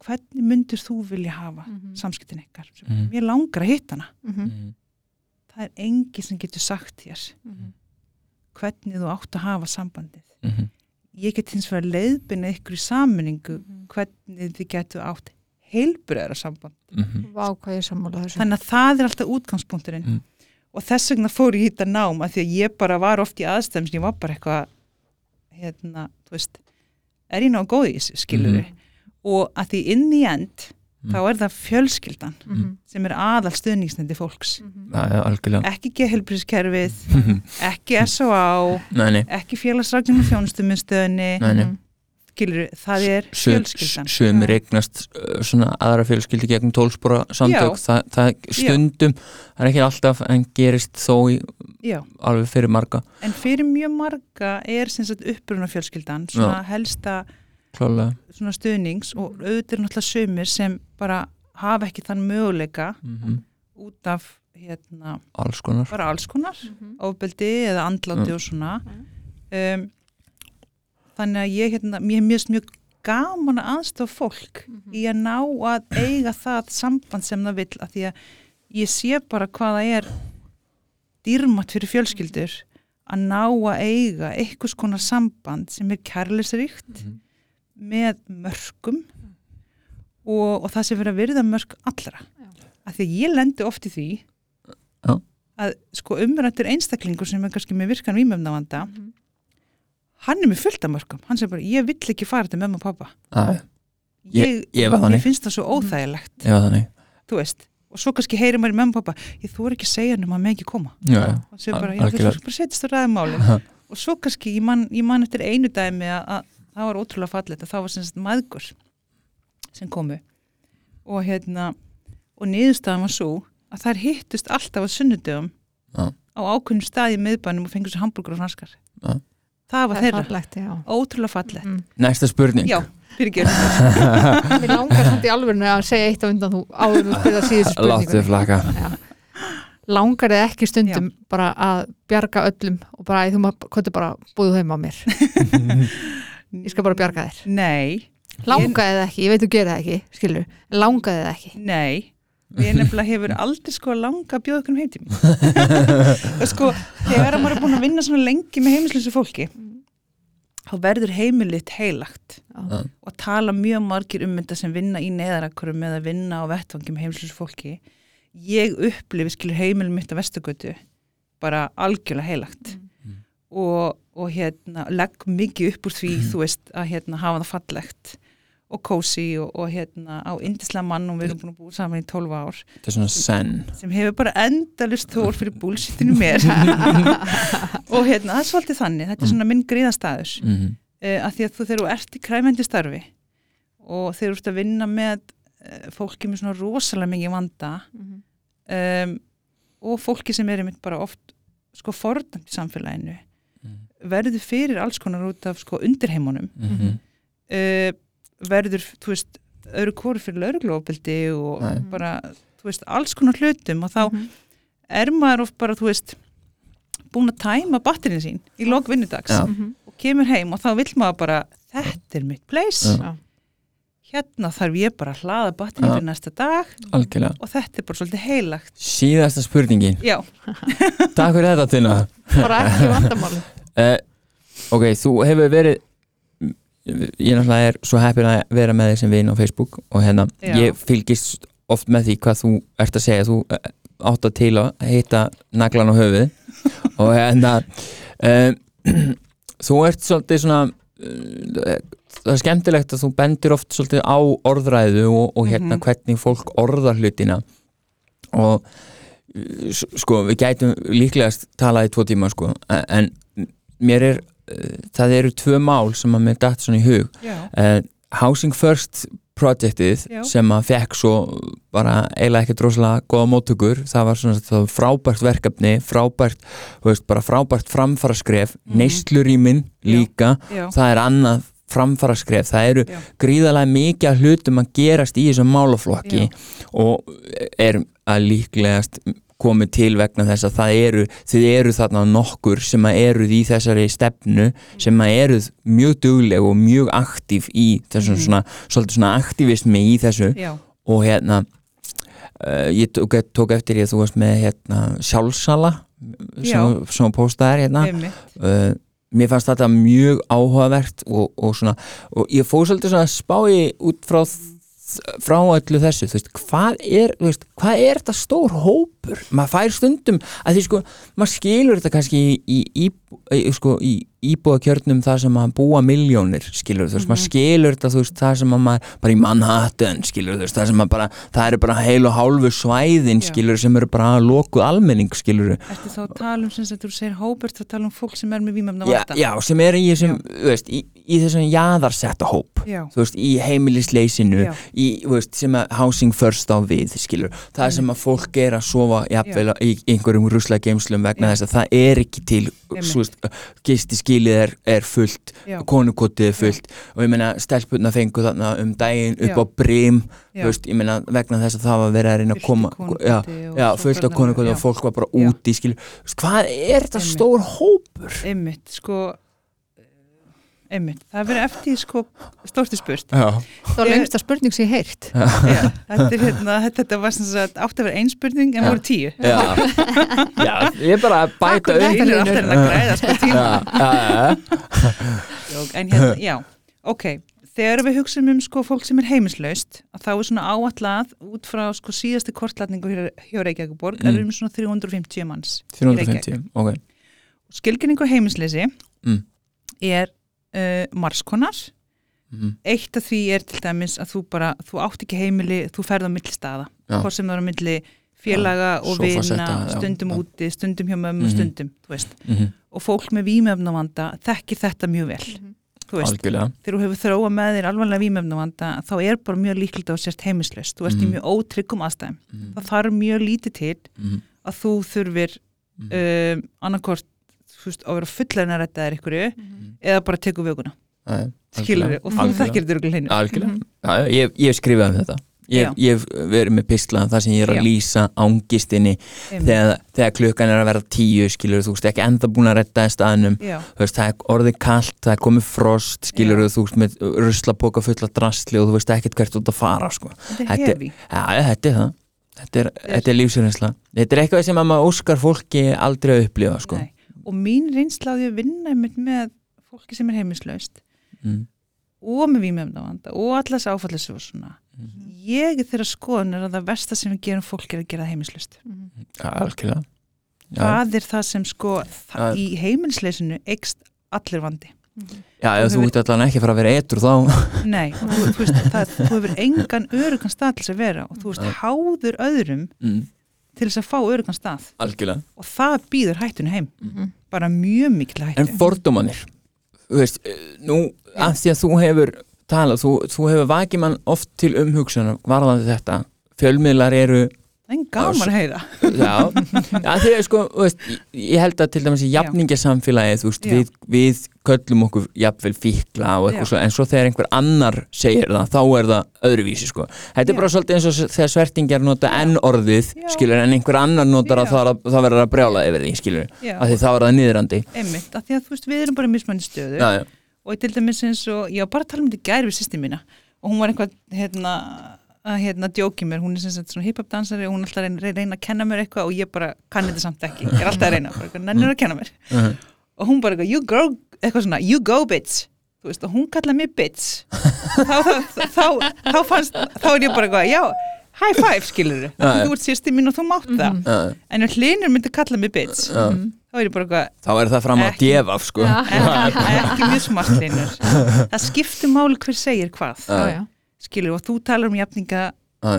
S3: hvernig myndir þú vilja hafa
S2: Mhm.
S3: samskiptin ykkar
S1: Mhm.
S3: mér langar að hitta hana
S2: Mhm.
S1: Mhm.
S3: það er engi sem getur sagt þér
S2: Mhm.
S3: Hvernig þú átt að hafa sambandið
S1: Mhm.
S3: ég get hins vegar leiðbina ykkur í sammenningu
S2: Mhm.
S3: hvernig þið getur átt heilbröðara samband
S1: Mhm.
S2: Vá hvað ég sammála þessu
S3: þannig að það er alltaf útgangspunkturinn
S1: Mm.
S3: og þess vegna fór ég nám að því að ég bara var oft í aðstæðum sem ég var bara eitthvað hérna, þú veist er ég ná góð í þessu, skilur
S1: Mhm.
S3: og að því inn í end
S1: Mm.
S3: þá er það fjölskyldan
S2: Mhm.
S3: sem er aðal stuðningsnendi fólks.
S1: Já, já, algjörlega
S3: ekki geðhelbrískerfið ekki S.O.A.
S1: Nei, nei,
S3: ekki félagsrækjum og
S1: nei.
S2: Mhm.
S3: skilur, það er fjölskyldan
S1: uh, svona aðra fjölskyldi gegn tólspora samtök
S3: Já.
S1: það, það stundum, það er ekki alltaf en gerist þó í,
S3: Já,
S1: alveg fyrir marga
S3: en fyrir mjög marga er sem sagt uppruna fjölskyldan svona helsta
S1: klálega
S3: svona stuðnings og auðvitað er náttúrulega sumir sem bara hafa ekki þann möguleika
S1: mm
S3: út af hérna,
S1: alls konar
S3: bara alls konar
S2: Mhm.
S3: ofbeldi eða andláti
S1: Mm.
S3: og svona um, þannig að ég hérna, mér er mjög, mjög gaman að aðstofa fólk
S2: Mhm.
S3: í að ná að eiga það samband sem það vill að því að ég sé bara hvað það er dýrmatt fyrir fjölskyldur að ná að eiga einhvers konar samband sem er kærleisríkt
S1: Mhm.
S3: með mörgum og, og það sem verið að virða mörg allra. Að því að ég lendi oft í því
S1: Já.
S3: að sko umrættur einstaklingur sem er kannski með virkan výmöfnavanda
S2: Mhm.
S3: hann er með fullt af mörgum hann segir bara ég vill ekki fara til mömmu og pappa
S1: Æ,
S3: ég,
S1: ég var þannig.
S3: mér finnst það svo óþægilegt.
S1: Ég var þannig.
S3: Þú veist og svo kannski heyrir maður í mömmu og pappa ég þú er ekki að segja hann um að með ekki koma.
S1: Já, já.
S3: og segir bara,
S1: Al-
S3: ég vil
S1: algjörlega.
S3: bara setjast á ræðumálum og svo kannski, ég man, ég man eftir einu dæmi að, að það var ótrúlega fallet að það var sem sagt maðgur sem komu. Og hérna og niðurstaðan var svo að þær hittust alltaf á sunnudöfum
S1: Já.
S3: á ákveðnum staði í miðbænum og fengur sér hambúrgur og franskar.
S1: Já.
S3: það var
S2: Það er
S3: þeirra,
S2: fallegt, já.
S3: Ótrúlega fallet
S2: Mhm.
S1: næsta spurning.
S3: Já, fyrir ekki.
S2: Mér langar samt í alvörinu að segja eitt á undan þú áður þú spyrða síðustu spurningu Já. Langar þið ekki stundum bara að bjarga öllum og bara, æ, þú maður, hvað bara búðu heima á mér. Ég skal bara bjarga þér.
S3: Nei,
S2: Langaði þið ekki, ég veit þú gerir það ekki, skilur Langaði þið ekki.
S3: Nei ég nefnilega hefur aldrei sko langa að bjóða okkur um heiti mín. Og sko, þegar að maður er búin að vinna svona lengi með heimilislösu fólki þá verður heimilitt heilagt.
S2: Já.
S3: og tala mjög margir um þetta sem vinna í neðarakurum eða vinna á vettvangi með heimilislösu fólki. Ég upplifi skilur heimilum mitt á vestugötu bara algjörlega heilagt.
S1: Mm.
S3: og, og hérna legg mikið upp úr því þú veist að hérna hafa það fallegt og kósi og, og hérna á indislega mann og við erum búin að búa saman í 12 ár.
S1: Þetta er svona senn
S3: sem hefur bara endalist þór fyrir búlsýttinu mér. Og hérna það er svolítið þannig, þetta er svona minn gríðastæður
S1: mm
S3: uh, að því að þú þegar þú ert í kræfendi starfi og þegar þú ert að vinna með uh, fólki með svona rosalega mikið vanda
S2: Mhm.
S3: um, og fólki sem er einmitt bara oft sko forðand í samfélaginu
S1: Mm.
S3: verður fyrir alls konar út af sko undirheimunum.
S1: -hmm.
S3: uh, verður, þú veist öðru kóru fyrir lauruglófbildi og
S1: Nei.
S3: bara, þú veist, alls konar hlutum og þá
S2: Mhm.
S3: er maður oft bara, þú veist búin að tæma batterinu sín í lok vinnudags
S1: Já.
S2: Mhm.
S3: og kemur heim og þá vill maður bara þetta er mitt place
S1: Já.
S2: Já.
S3: hérna þarf ég bara að hlaða batterinu fyrir næsta dag
S1: algjörlega
S3: og þetta er bara svolítið heilagt
S1: síðasta spurningin,
S3: já,
S1: takk fyrir þetta Tina
S2: Bara ekki vandamáli
S1: uh, ok, þú hefur verið ég náttúrulega er svo heppin að vera með þig sem vin á Facebook og hérna,
S3: Já.
S1: ég fylgist oft með því hvað þú ert að segja þú eh, átt að til að heita naglan á höfuð og hérna um, þú ert svolítið svona uh, það er skemmtilegt að þú bendir oft svolítið á orðræðu og, og hérna
S3: Mhm.
S1: hvernig fólk orðar hlutina og sko við gætum líklegast talað í tvo tíma sko en- mér er það eru tvö mál sem að mér datt svona í hug
S3: já,
S1: uh, Housing First projektið
S3: Já.
S1: sem að fekk svo bara eiginlega ekkert rosalega góða móttökur það var svona það var frábært verkefni frábært, veist, bara frábært framfaraskref, mm.
S3: Mhm.
S1: neyslurímin líka,
S3: já,
S1: það er annað framfaraskref, það eru
S3: Já.
S1: gríðarlega mikið hlutum að gerast í þessum málaflokki
S3: Já.
S1: og er að líklegast komið til vegna þess að það eru þið eru þarna nokkur sem að eruð í þessari stefnu sem að eruð mjög dugleg og mjög aktív í þessum
S3: Mhm.
S1: svona, svona aktívismi í þessu.
S3: Já,
S1: og hérna uh, ég tók, tók eftir ég að þú varst með hérna sjálfsala sem, sem postaðar hérna. Uh, mér fannst þetta mjög áhugavert og, og svona og ég fór svolítið svona að spá í út frá frá öllu þessu, þú veist, hvað er þú veist, hvað er þetta stór hópur? Maður fær stundum, að því sko maður skilur þetta kannski í, í, í, í sko, í íbúðakjörnum þar sem að búa miljónir, skilur þú veist, maður skilur þetta, þú veist, það sem að maður bara í Manhattan, skilur þú veist, það sem að bara það eru bara heil og hálfu svæðin,
S3: Já.
S1: skilur sem eru bara lokuð almenning, skilur
S3: Ertu þá að tala um sem þú segir hópert þá tala um fólk sem er með vímöfna
S1: já,
S3: vanda?
S1: já, sem er í þessum, þú veist, í, í þessum jaðarsetta hóp
S3: já,
S1: þú veist, í heimilisleysinu
S3: Já.
S1: í, þú veist, sem að housing first á við, skilur, það sem að fólk er að sofa jafnvel í einhverjum
S3: Já.
S1: það er er, fullt
S3: já,
S1: konukotið er fullt og ég meina stelpunna fengu þarna um daginn upp
S3: Já.
S1: á
S3: já.
S1: þú veist, meina vegna þess að það var verið að reyna að koma já, já,
S3: svo
S1: fullt af
S3: hvernig-
S1: konukotið
S3: já.
S1: og fólk var bara
S3: Já.
S1: úti, hvað er þetta stór hópur?
S3: einmitt, sko einmitt, það er verið eftir sko stórti spurt.
S1: Já,
S2: Það var
S3: Ég-
S2: lengsta spurning sem ég heyrt.
S3: Já, þetta, er, hérna, þetta, var sem sagt átti að vera ein spurning en
S1: Já.
S3: voru tíu.
S1: Já, já, ég er bara að bæta
S2: fyrir
S1: upp
S3: Þeir eru alltaf að græða sko tíma.
S1: Já, já, já.
S3: Jók, en hérna, já, ok. Þegar við hugsaum um sko fólk sem er heimislaust að þá er svona áallad út frá sko síðasti kortlatningu hjá, hjá Reykjavíkuborg
S1: Mm.
S3: er um svona 350 manns í Reykjavík.
S1: 350, ok.
S3: Skilgrinningu heimisleysi
S1: Mm.
S3: er uh, marskonar
S1: Mhm.
S3: eitt af því er til dæmis að þú bara, þú átt ekki heimili þú ferð á milli staða, hvort sem það er á milli félaga
S1: Já,
S3: og vina
S1: já,
S3: stundum
S1: já.
S3: úti, stundum hjá mömmu
S1: Mhm.
S3: stundum, þú veist
S1: Mhm.
S3: og fólk með vímöfnavanda þekkir þetta mjög vel þú veist,
S1: algjörlega
S3: þegar þú hefur þróa með þér alvarlega vímöfnavanda þá er bara mjög líklegt að þú sért heimislaust þú ert í
S1: Mhm.
S3: mjög ótryggum aðstæðum
S1: Mhm.
S3: það þarf mjög lítið til
S1: Mhm.
S3: að þú þurfir um, annarkort þú veist, að vera fullarinn að rætta þér ykkur eða bara teku vöguna, skilur
S1: algjörlega.
S3: og þú þekkir þetta ykkur
S1: já, ég, hef skrifað um þetta. Ég, hef verið með pisla þar sem ég er að
S3: Já.
S1: lýsa ángistinni þegar, þegar klukkan er að vera tíu skilur þú veist ekki enda búin að retta í staðnum. Þú veist, það er orðið kalt, það er komið frost skilur
S3: Já.
S1: þú veist með ruslapoka fulla drastli og þú veist ekkert hvert út að fara sko.
S3: þetta er hefi
S1: þetta er það. Þetta er, er lífsreynsla. Þetta er eitthvað sem að maður óskar fólki aldrei að upplifa sko.
S3: Og mín reynsla á því að vinna með fólki sem er heimislaust
S1: mm.
S3: og með vímöfnavanda og allas áfallis og svona
S1: Mhm.
S3: ég er þeirra skoðun er að það versta sem við gerum fólk er að gera heimislaust
S1: ja, algjörlega. Já,
S3: það er það sem sko það, í heiminsleysinu eikst allir vandi.
S1: Já, ef
S3: þú
S1: ert allan ekki fara að vera eitur þá.
S3: Nei, þú, þú, veist, það, þú hefur engan örugan stað til þess að vera og þú veist háður öðrum
S1: mm.
S3: til þess að fá örugan stað.
S1: Algjörlega.
S3: Og það býður hættinu heim.
S2: Mhm.
S3: bara mjög mikil hættu.
S1: En fordómanir veist, eh, nú af því að þú hefur talað, þú, þú hefur vakið mann oft til umhugsunar varðandi þetta. Fjölmiðlar eru
S3: en gaman að heyra.
S1: Já, já því að sko þú veist, ég- held að til dæmis í jafningasamfélagi þú veist, við, við köllum okkur jafnvel fíkla og eitthvað
S3: Já.
S1: svo en svo þegar einhver annar segir það þá er það öðruvísi sko. Þetta er bara svolítið eins og þegar svertingjar nota enn orðið,
S3: Já.
S1: skilur, en einhver annar notar að það, að- það verður að brjála yfir því, skilur, af því þá er það niðrandi.
S3: Einmitt, af því að þú veist við erum bara í mismæni stöðu.
S1: Já, já,
S3: og til dæmis eins og, ég var bara að tala um þetta í gær við sýsti mína. Og hún var eitthvað hérna að hérna djóki mér, hún er sem sagt svona hip-hop dansari og hún er alltaf að reyna, reyna að kenna mér eitthvað og ég bara kann þetta samt ekki, ég er alltaf að reyna bara eitthvað, nennir að kenna mér.
S1: Uh
S3: og hún bara you go, eitthvað svona, you go bitch. Þú veist, og hún kallaði mig bitch. Þá, þá, þá, þá fannst þá er ég bara eitthvað, já, high five skilur
S1: Já, já.
S3: þú ert sýsti mín og þú mátt það.
S1: Já,
S3: en ef hlinur myndi kalla mig bitch
S1: já.
S3: þá er ég bara eitthvað,
S1: þá er það fram
S3: Ekki.
S1: djefaf sko.
S2: Já.
S3: ekki, ekki mjög smart hlinur það skiptir máli hver segir hvað
S1: já.
S3: skilur, og þú talar um jafninga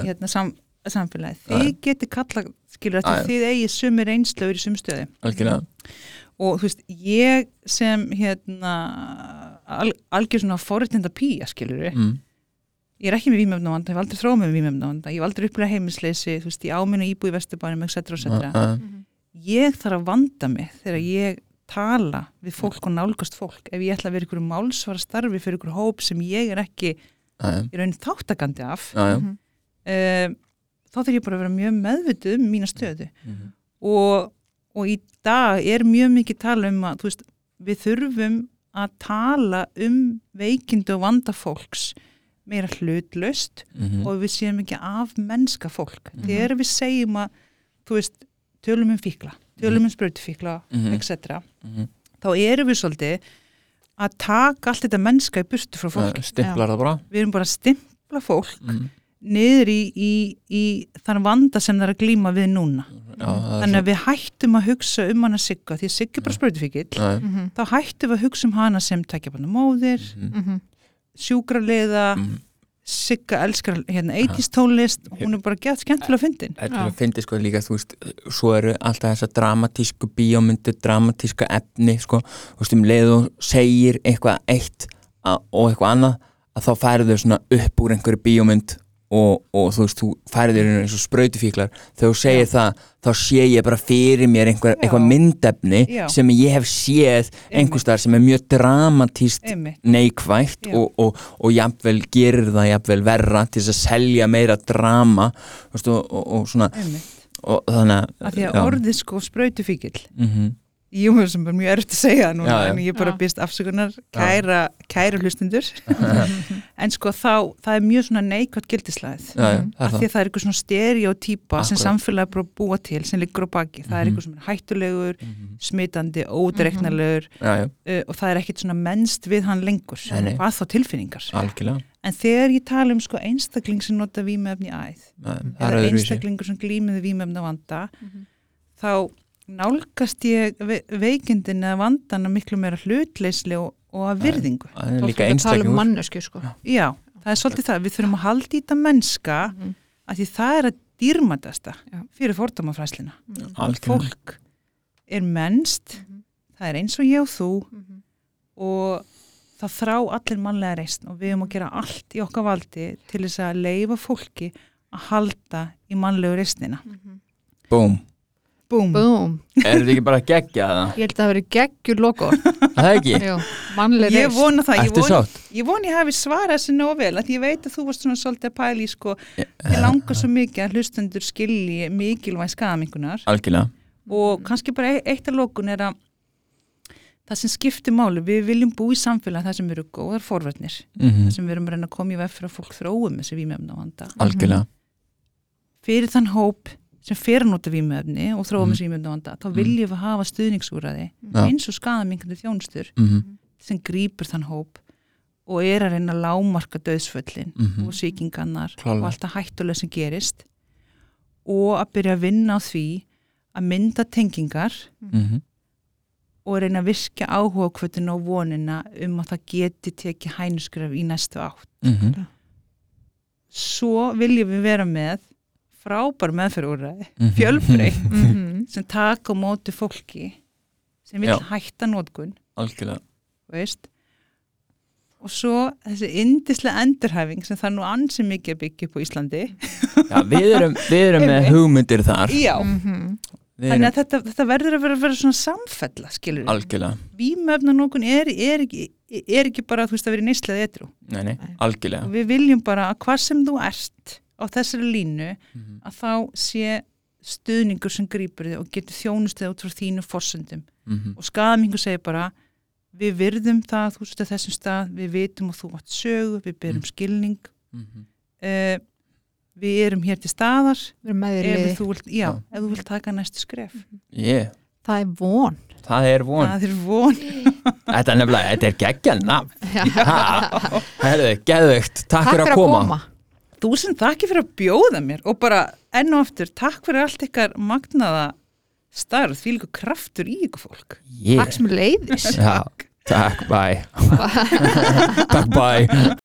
S3: hérna, sam, samfélagi, þið geti kalla skilur, að þið eigi sumir einslögur í sumstöði
S1: algjörlega
S3: og þú veist, ég sem hérna al, algjör svona forréttinda pía, skilur við
S1: mm.
S3: ég er ekki með vímöfnavanda, ég hef aldrei þróð með vímöfnavanda ég hef aldrei upplega heimilsleysi, þú veist, ég áminu íbúi í vesturbænum, etc. etc.
S1: uh,
S3: ég þarf að vanda mig þegar ég tala við fólk og nálgast fólk ef ég ætla að vera ykkur málsvara starfi fyrir ykkur hóp sem ég er ekki
S1: uh,
S3: í raun þáttakandi af
S1: uh,
S3: um, þá þarf ég bara að vera mjög meðvituð um mína stöðu
S1: Mhm.
S3: og, og í dag er mjög mikið tala um að veist, við þurfum að tala um veikindu og vanda fólks meira hlutlaust
S1: Mhm.
S3: og við séum ekki af mennska fólk
S1: Mhm.
S3: þegar við segjum að þú veist, tölum um fíkla tölum um sprautufíkla,
S1: Mhm.
S3: etc
S1: Mhm.
S3: þá erum við svolítið að taka allt þetta mennska í burtu frá fólk
S1: stimplar það bara
S3: við erum bara að stimpla fólk
S1: Mhm.
S3: Niður í, í, í þann vanda sem það er að glíma við núna.
S1: Já, það
S3: þannig að við hættum að hugsa um hana Sigga því að Sigga er bara sprautufíkill
S1: svo- Nei.
S2: Mhm,
S3: þá hættum við að hugsa um hana sem takja bara móðir,
S1: Mhm.
S2: mhm.
S3: sjúkraliða.
S1: Mhm.
S3: Sigga elskar hérna 80s tónlist og hún er bara gett skemmtilega fyndin.
S1: Þetta er að fyndi sko líka, þú veist, svo eru alltaf þessar dramatísku bíómyndu, dramatíska efni, sko, þú veist, um leið og segir eitthvað eitt að, og eitthvað annað, að þá færðu svona upp úr einhverju bíómynd og, og þú veist, þú færðu þér eins og sprautufíklar, þegar þú segir það þá sé ég bara fyrir mér einhver,
S3: Já.
S1: eitthvað myndefni
S3: Já.
S1: sem ég hef séð einhvers staðar sem er mjög dramatíst neikvægt
S3: Já.
S1: og, og, og jafnvel gerir það jafnvel verra til þess að selja meira drama veist, og, og, og svona
S3: einmitt
S1: og þannig
S3: að
S1: já.
S3: orðið sko sprautufíkill
S1: Mhm.
S3: Ég mér sem er mjög erfitt að segja það núna
S1: Já,
S3: en ég bara
S2: Já.
S3: býst afsökunar. Kæra, kæra hlustundur en sko þá, það er mjög svona neikvægt gildislæð
S1: já, já, það er
S3: af því
S1: það.
S3: að það er eitthvað svona stereotýpa sem samfélagi er bara að búa til sem liggur á baki, það er
S1: Mhm.
S3: eitthvað sem er hættulegur
S1: Mhm.
S3: smitandi, ódreiknalegur
S1: já, já,
S3: uh, og það er ekkit svona mennst við hann lengur,
S1: Nei, nei.
S3: hvað þá tilfinningar?
S1: Algjörlega.
S3: En þegar ég tala um sko einstakling sem nota vímefni í æð
S1: það það
S3: eða
S1: er
S3: einstaklingur sem glýmiði vímefni á vanda
S2: Mhm.
S3: þá nálgast ég ve veikindin eða vandana miklu meira hlutleysli og, og að virðingu.
S1: það er líka
S2: að tala um sko.
S3: Já, það er svolítið það, við þurfum að halda í þetta mennska
S2: Mhm.
S3: að því það er að dýrmætasta
S2: Já.
S3: fyrir fordómafræslina
S1: algjörlega.
S3: fólk er mennst
S2: Mhm.
S3: það er eins og ég og þú
S2: Mhm.
S3: og það þrá allir mannlega reysn og við erum að gera allt í okkar valdi til þess að leifa fólki að halda í mannlegu reysnina
S1: búm,
S3: Búm.
S2: Búm,
S1: er þetta ekki bara að gegja það?
S2: ég held að það veri geggjur logo
S1: það er ekki,
S2: Jú, mannleg
S3: Ég
S2: reist
S3: vona það, ég vona,
S1: sátt?
S3: ég vona ég hafi svarað þessi nóg vel, að ég veit að þú varst svona svolítið að pæla í sko,
S1: Ég-
S3: ég langar svo mikið að hlustendur skilji mikilvæg skamingunar
S1: algjörlega
S3: og kannski bara e- eitt af lókun er að það sem skiptir máli, við viljum bú í samfélag það sem eru góðar forverðnir
S1: Mhm.
S3: það sem við erum að reyna að koma í veg fyrir að fólk þróum þessi vímefna vanda
S1: algjörlega
S3: fyrir þann hóp sem fer að nota vímefni og þróum
S1: Mhm.
S3: vanda þá viljum við hafa stuðningsúræði
S1: Já.
S3: eins og skaðamingandi þjónustur
S1: Mhm.
S3: sem grýpur þann hóp og er að reyna að lámarka döðsföllin
S1: Mhm.
S3: og síkingannar og allt það hættulega sem gerist og að byrja að vinna á því að mynda tengingar
S1: Mhm.
S3: og reyna að virkja áhuga kvötinu og vonina um að það geti tekið hænuskref í næstu átt.
S1: Mhm.
S3: Svo viljum við vera með frábær meðferðúræði,
S1: Mhm.
S3: fjölbreytt,
S2: Mhm.
S3: sem taka á móti fólki sem vil
S1: Já.
S3: hætta veist. Og svo þessi indislega endurhæfing sem það er nú ansi mikið að byggja upp á Íslandi.
S1: Já, við, erum, við erum með hugmyndir þar
S3: Já.
S2: Mhm.
S1: Við
S3: Þannig að þetta, þetta verður að vera, vera svona samfella, skilur við.
S1: algjörlega
S3: Vímöfna nókun er, er, ekki, er ekki bara þú veist að vera í neyslega etru.
S1: Nei,
S2: nei,
S1: algjörlega
S3: Og við viljum bara að hvað sem þú ert á þessari línu
S1: Mhm.
S3: að þá sé stuðningur sem grýpur þig og getur þjónustið út frá þínu forsendum.
S1: Mhm.
S3: Og skamingu segir bara við virðum það, þú veist að þessum stað, við vitum og þú átt sögu, við berum
S1: Mm.
S3: skilning,
S1: Mhm.
S3: uh, við erum hér til staðar
S2: Við erum með þér í
S3: ef
S2: liði
S3: þú vilt, já,
S1: Já.
S3: ef þú vilt taka næstu skref.
S1: yeah.
S2: Það er von
S1: Það er von
S3: Það er von.
S1: Þetta er nefnilega, þetta er geggjan nafn
S2: Já.
S1: Herðu, geðveikt, takk, fyrir að koma,
S3: Þú sem þakki fyrir að bjóða mér og bara enn og aftur, takk fyrir allt ykkar magnaða starf, því líka kraftur í ykkur fólk.
S1: Yeah.
S2: Takk sem leiðis
S1: Já, takk, bye Takk, bye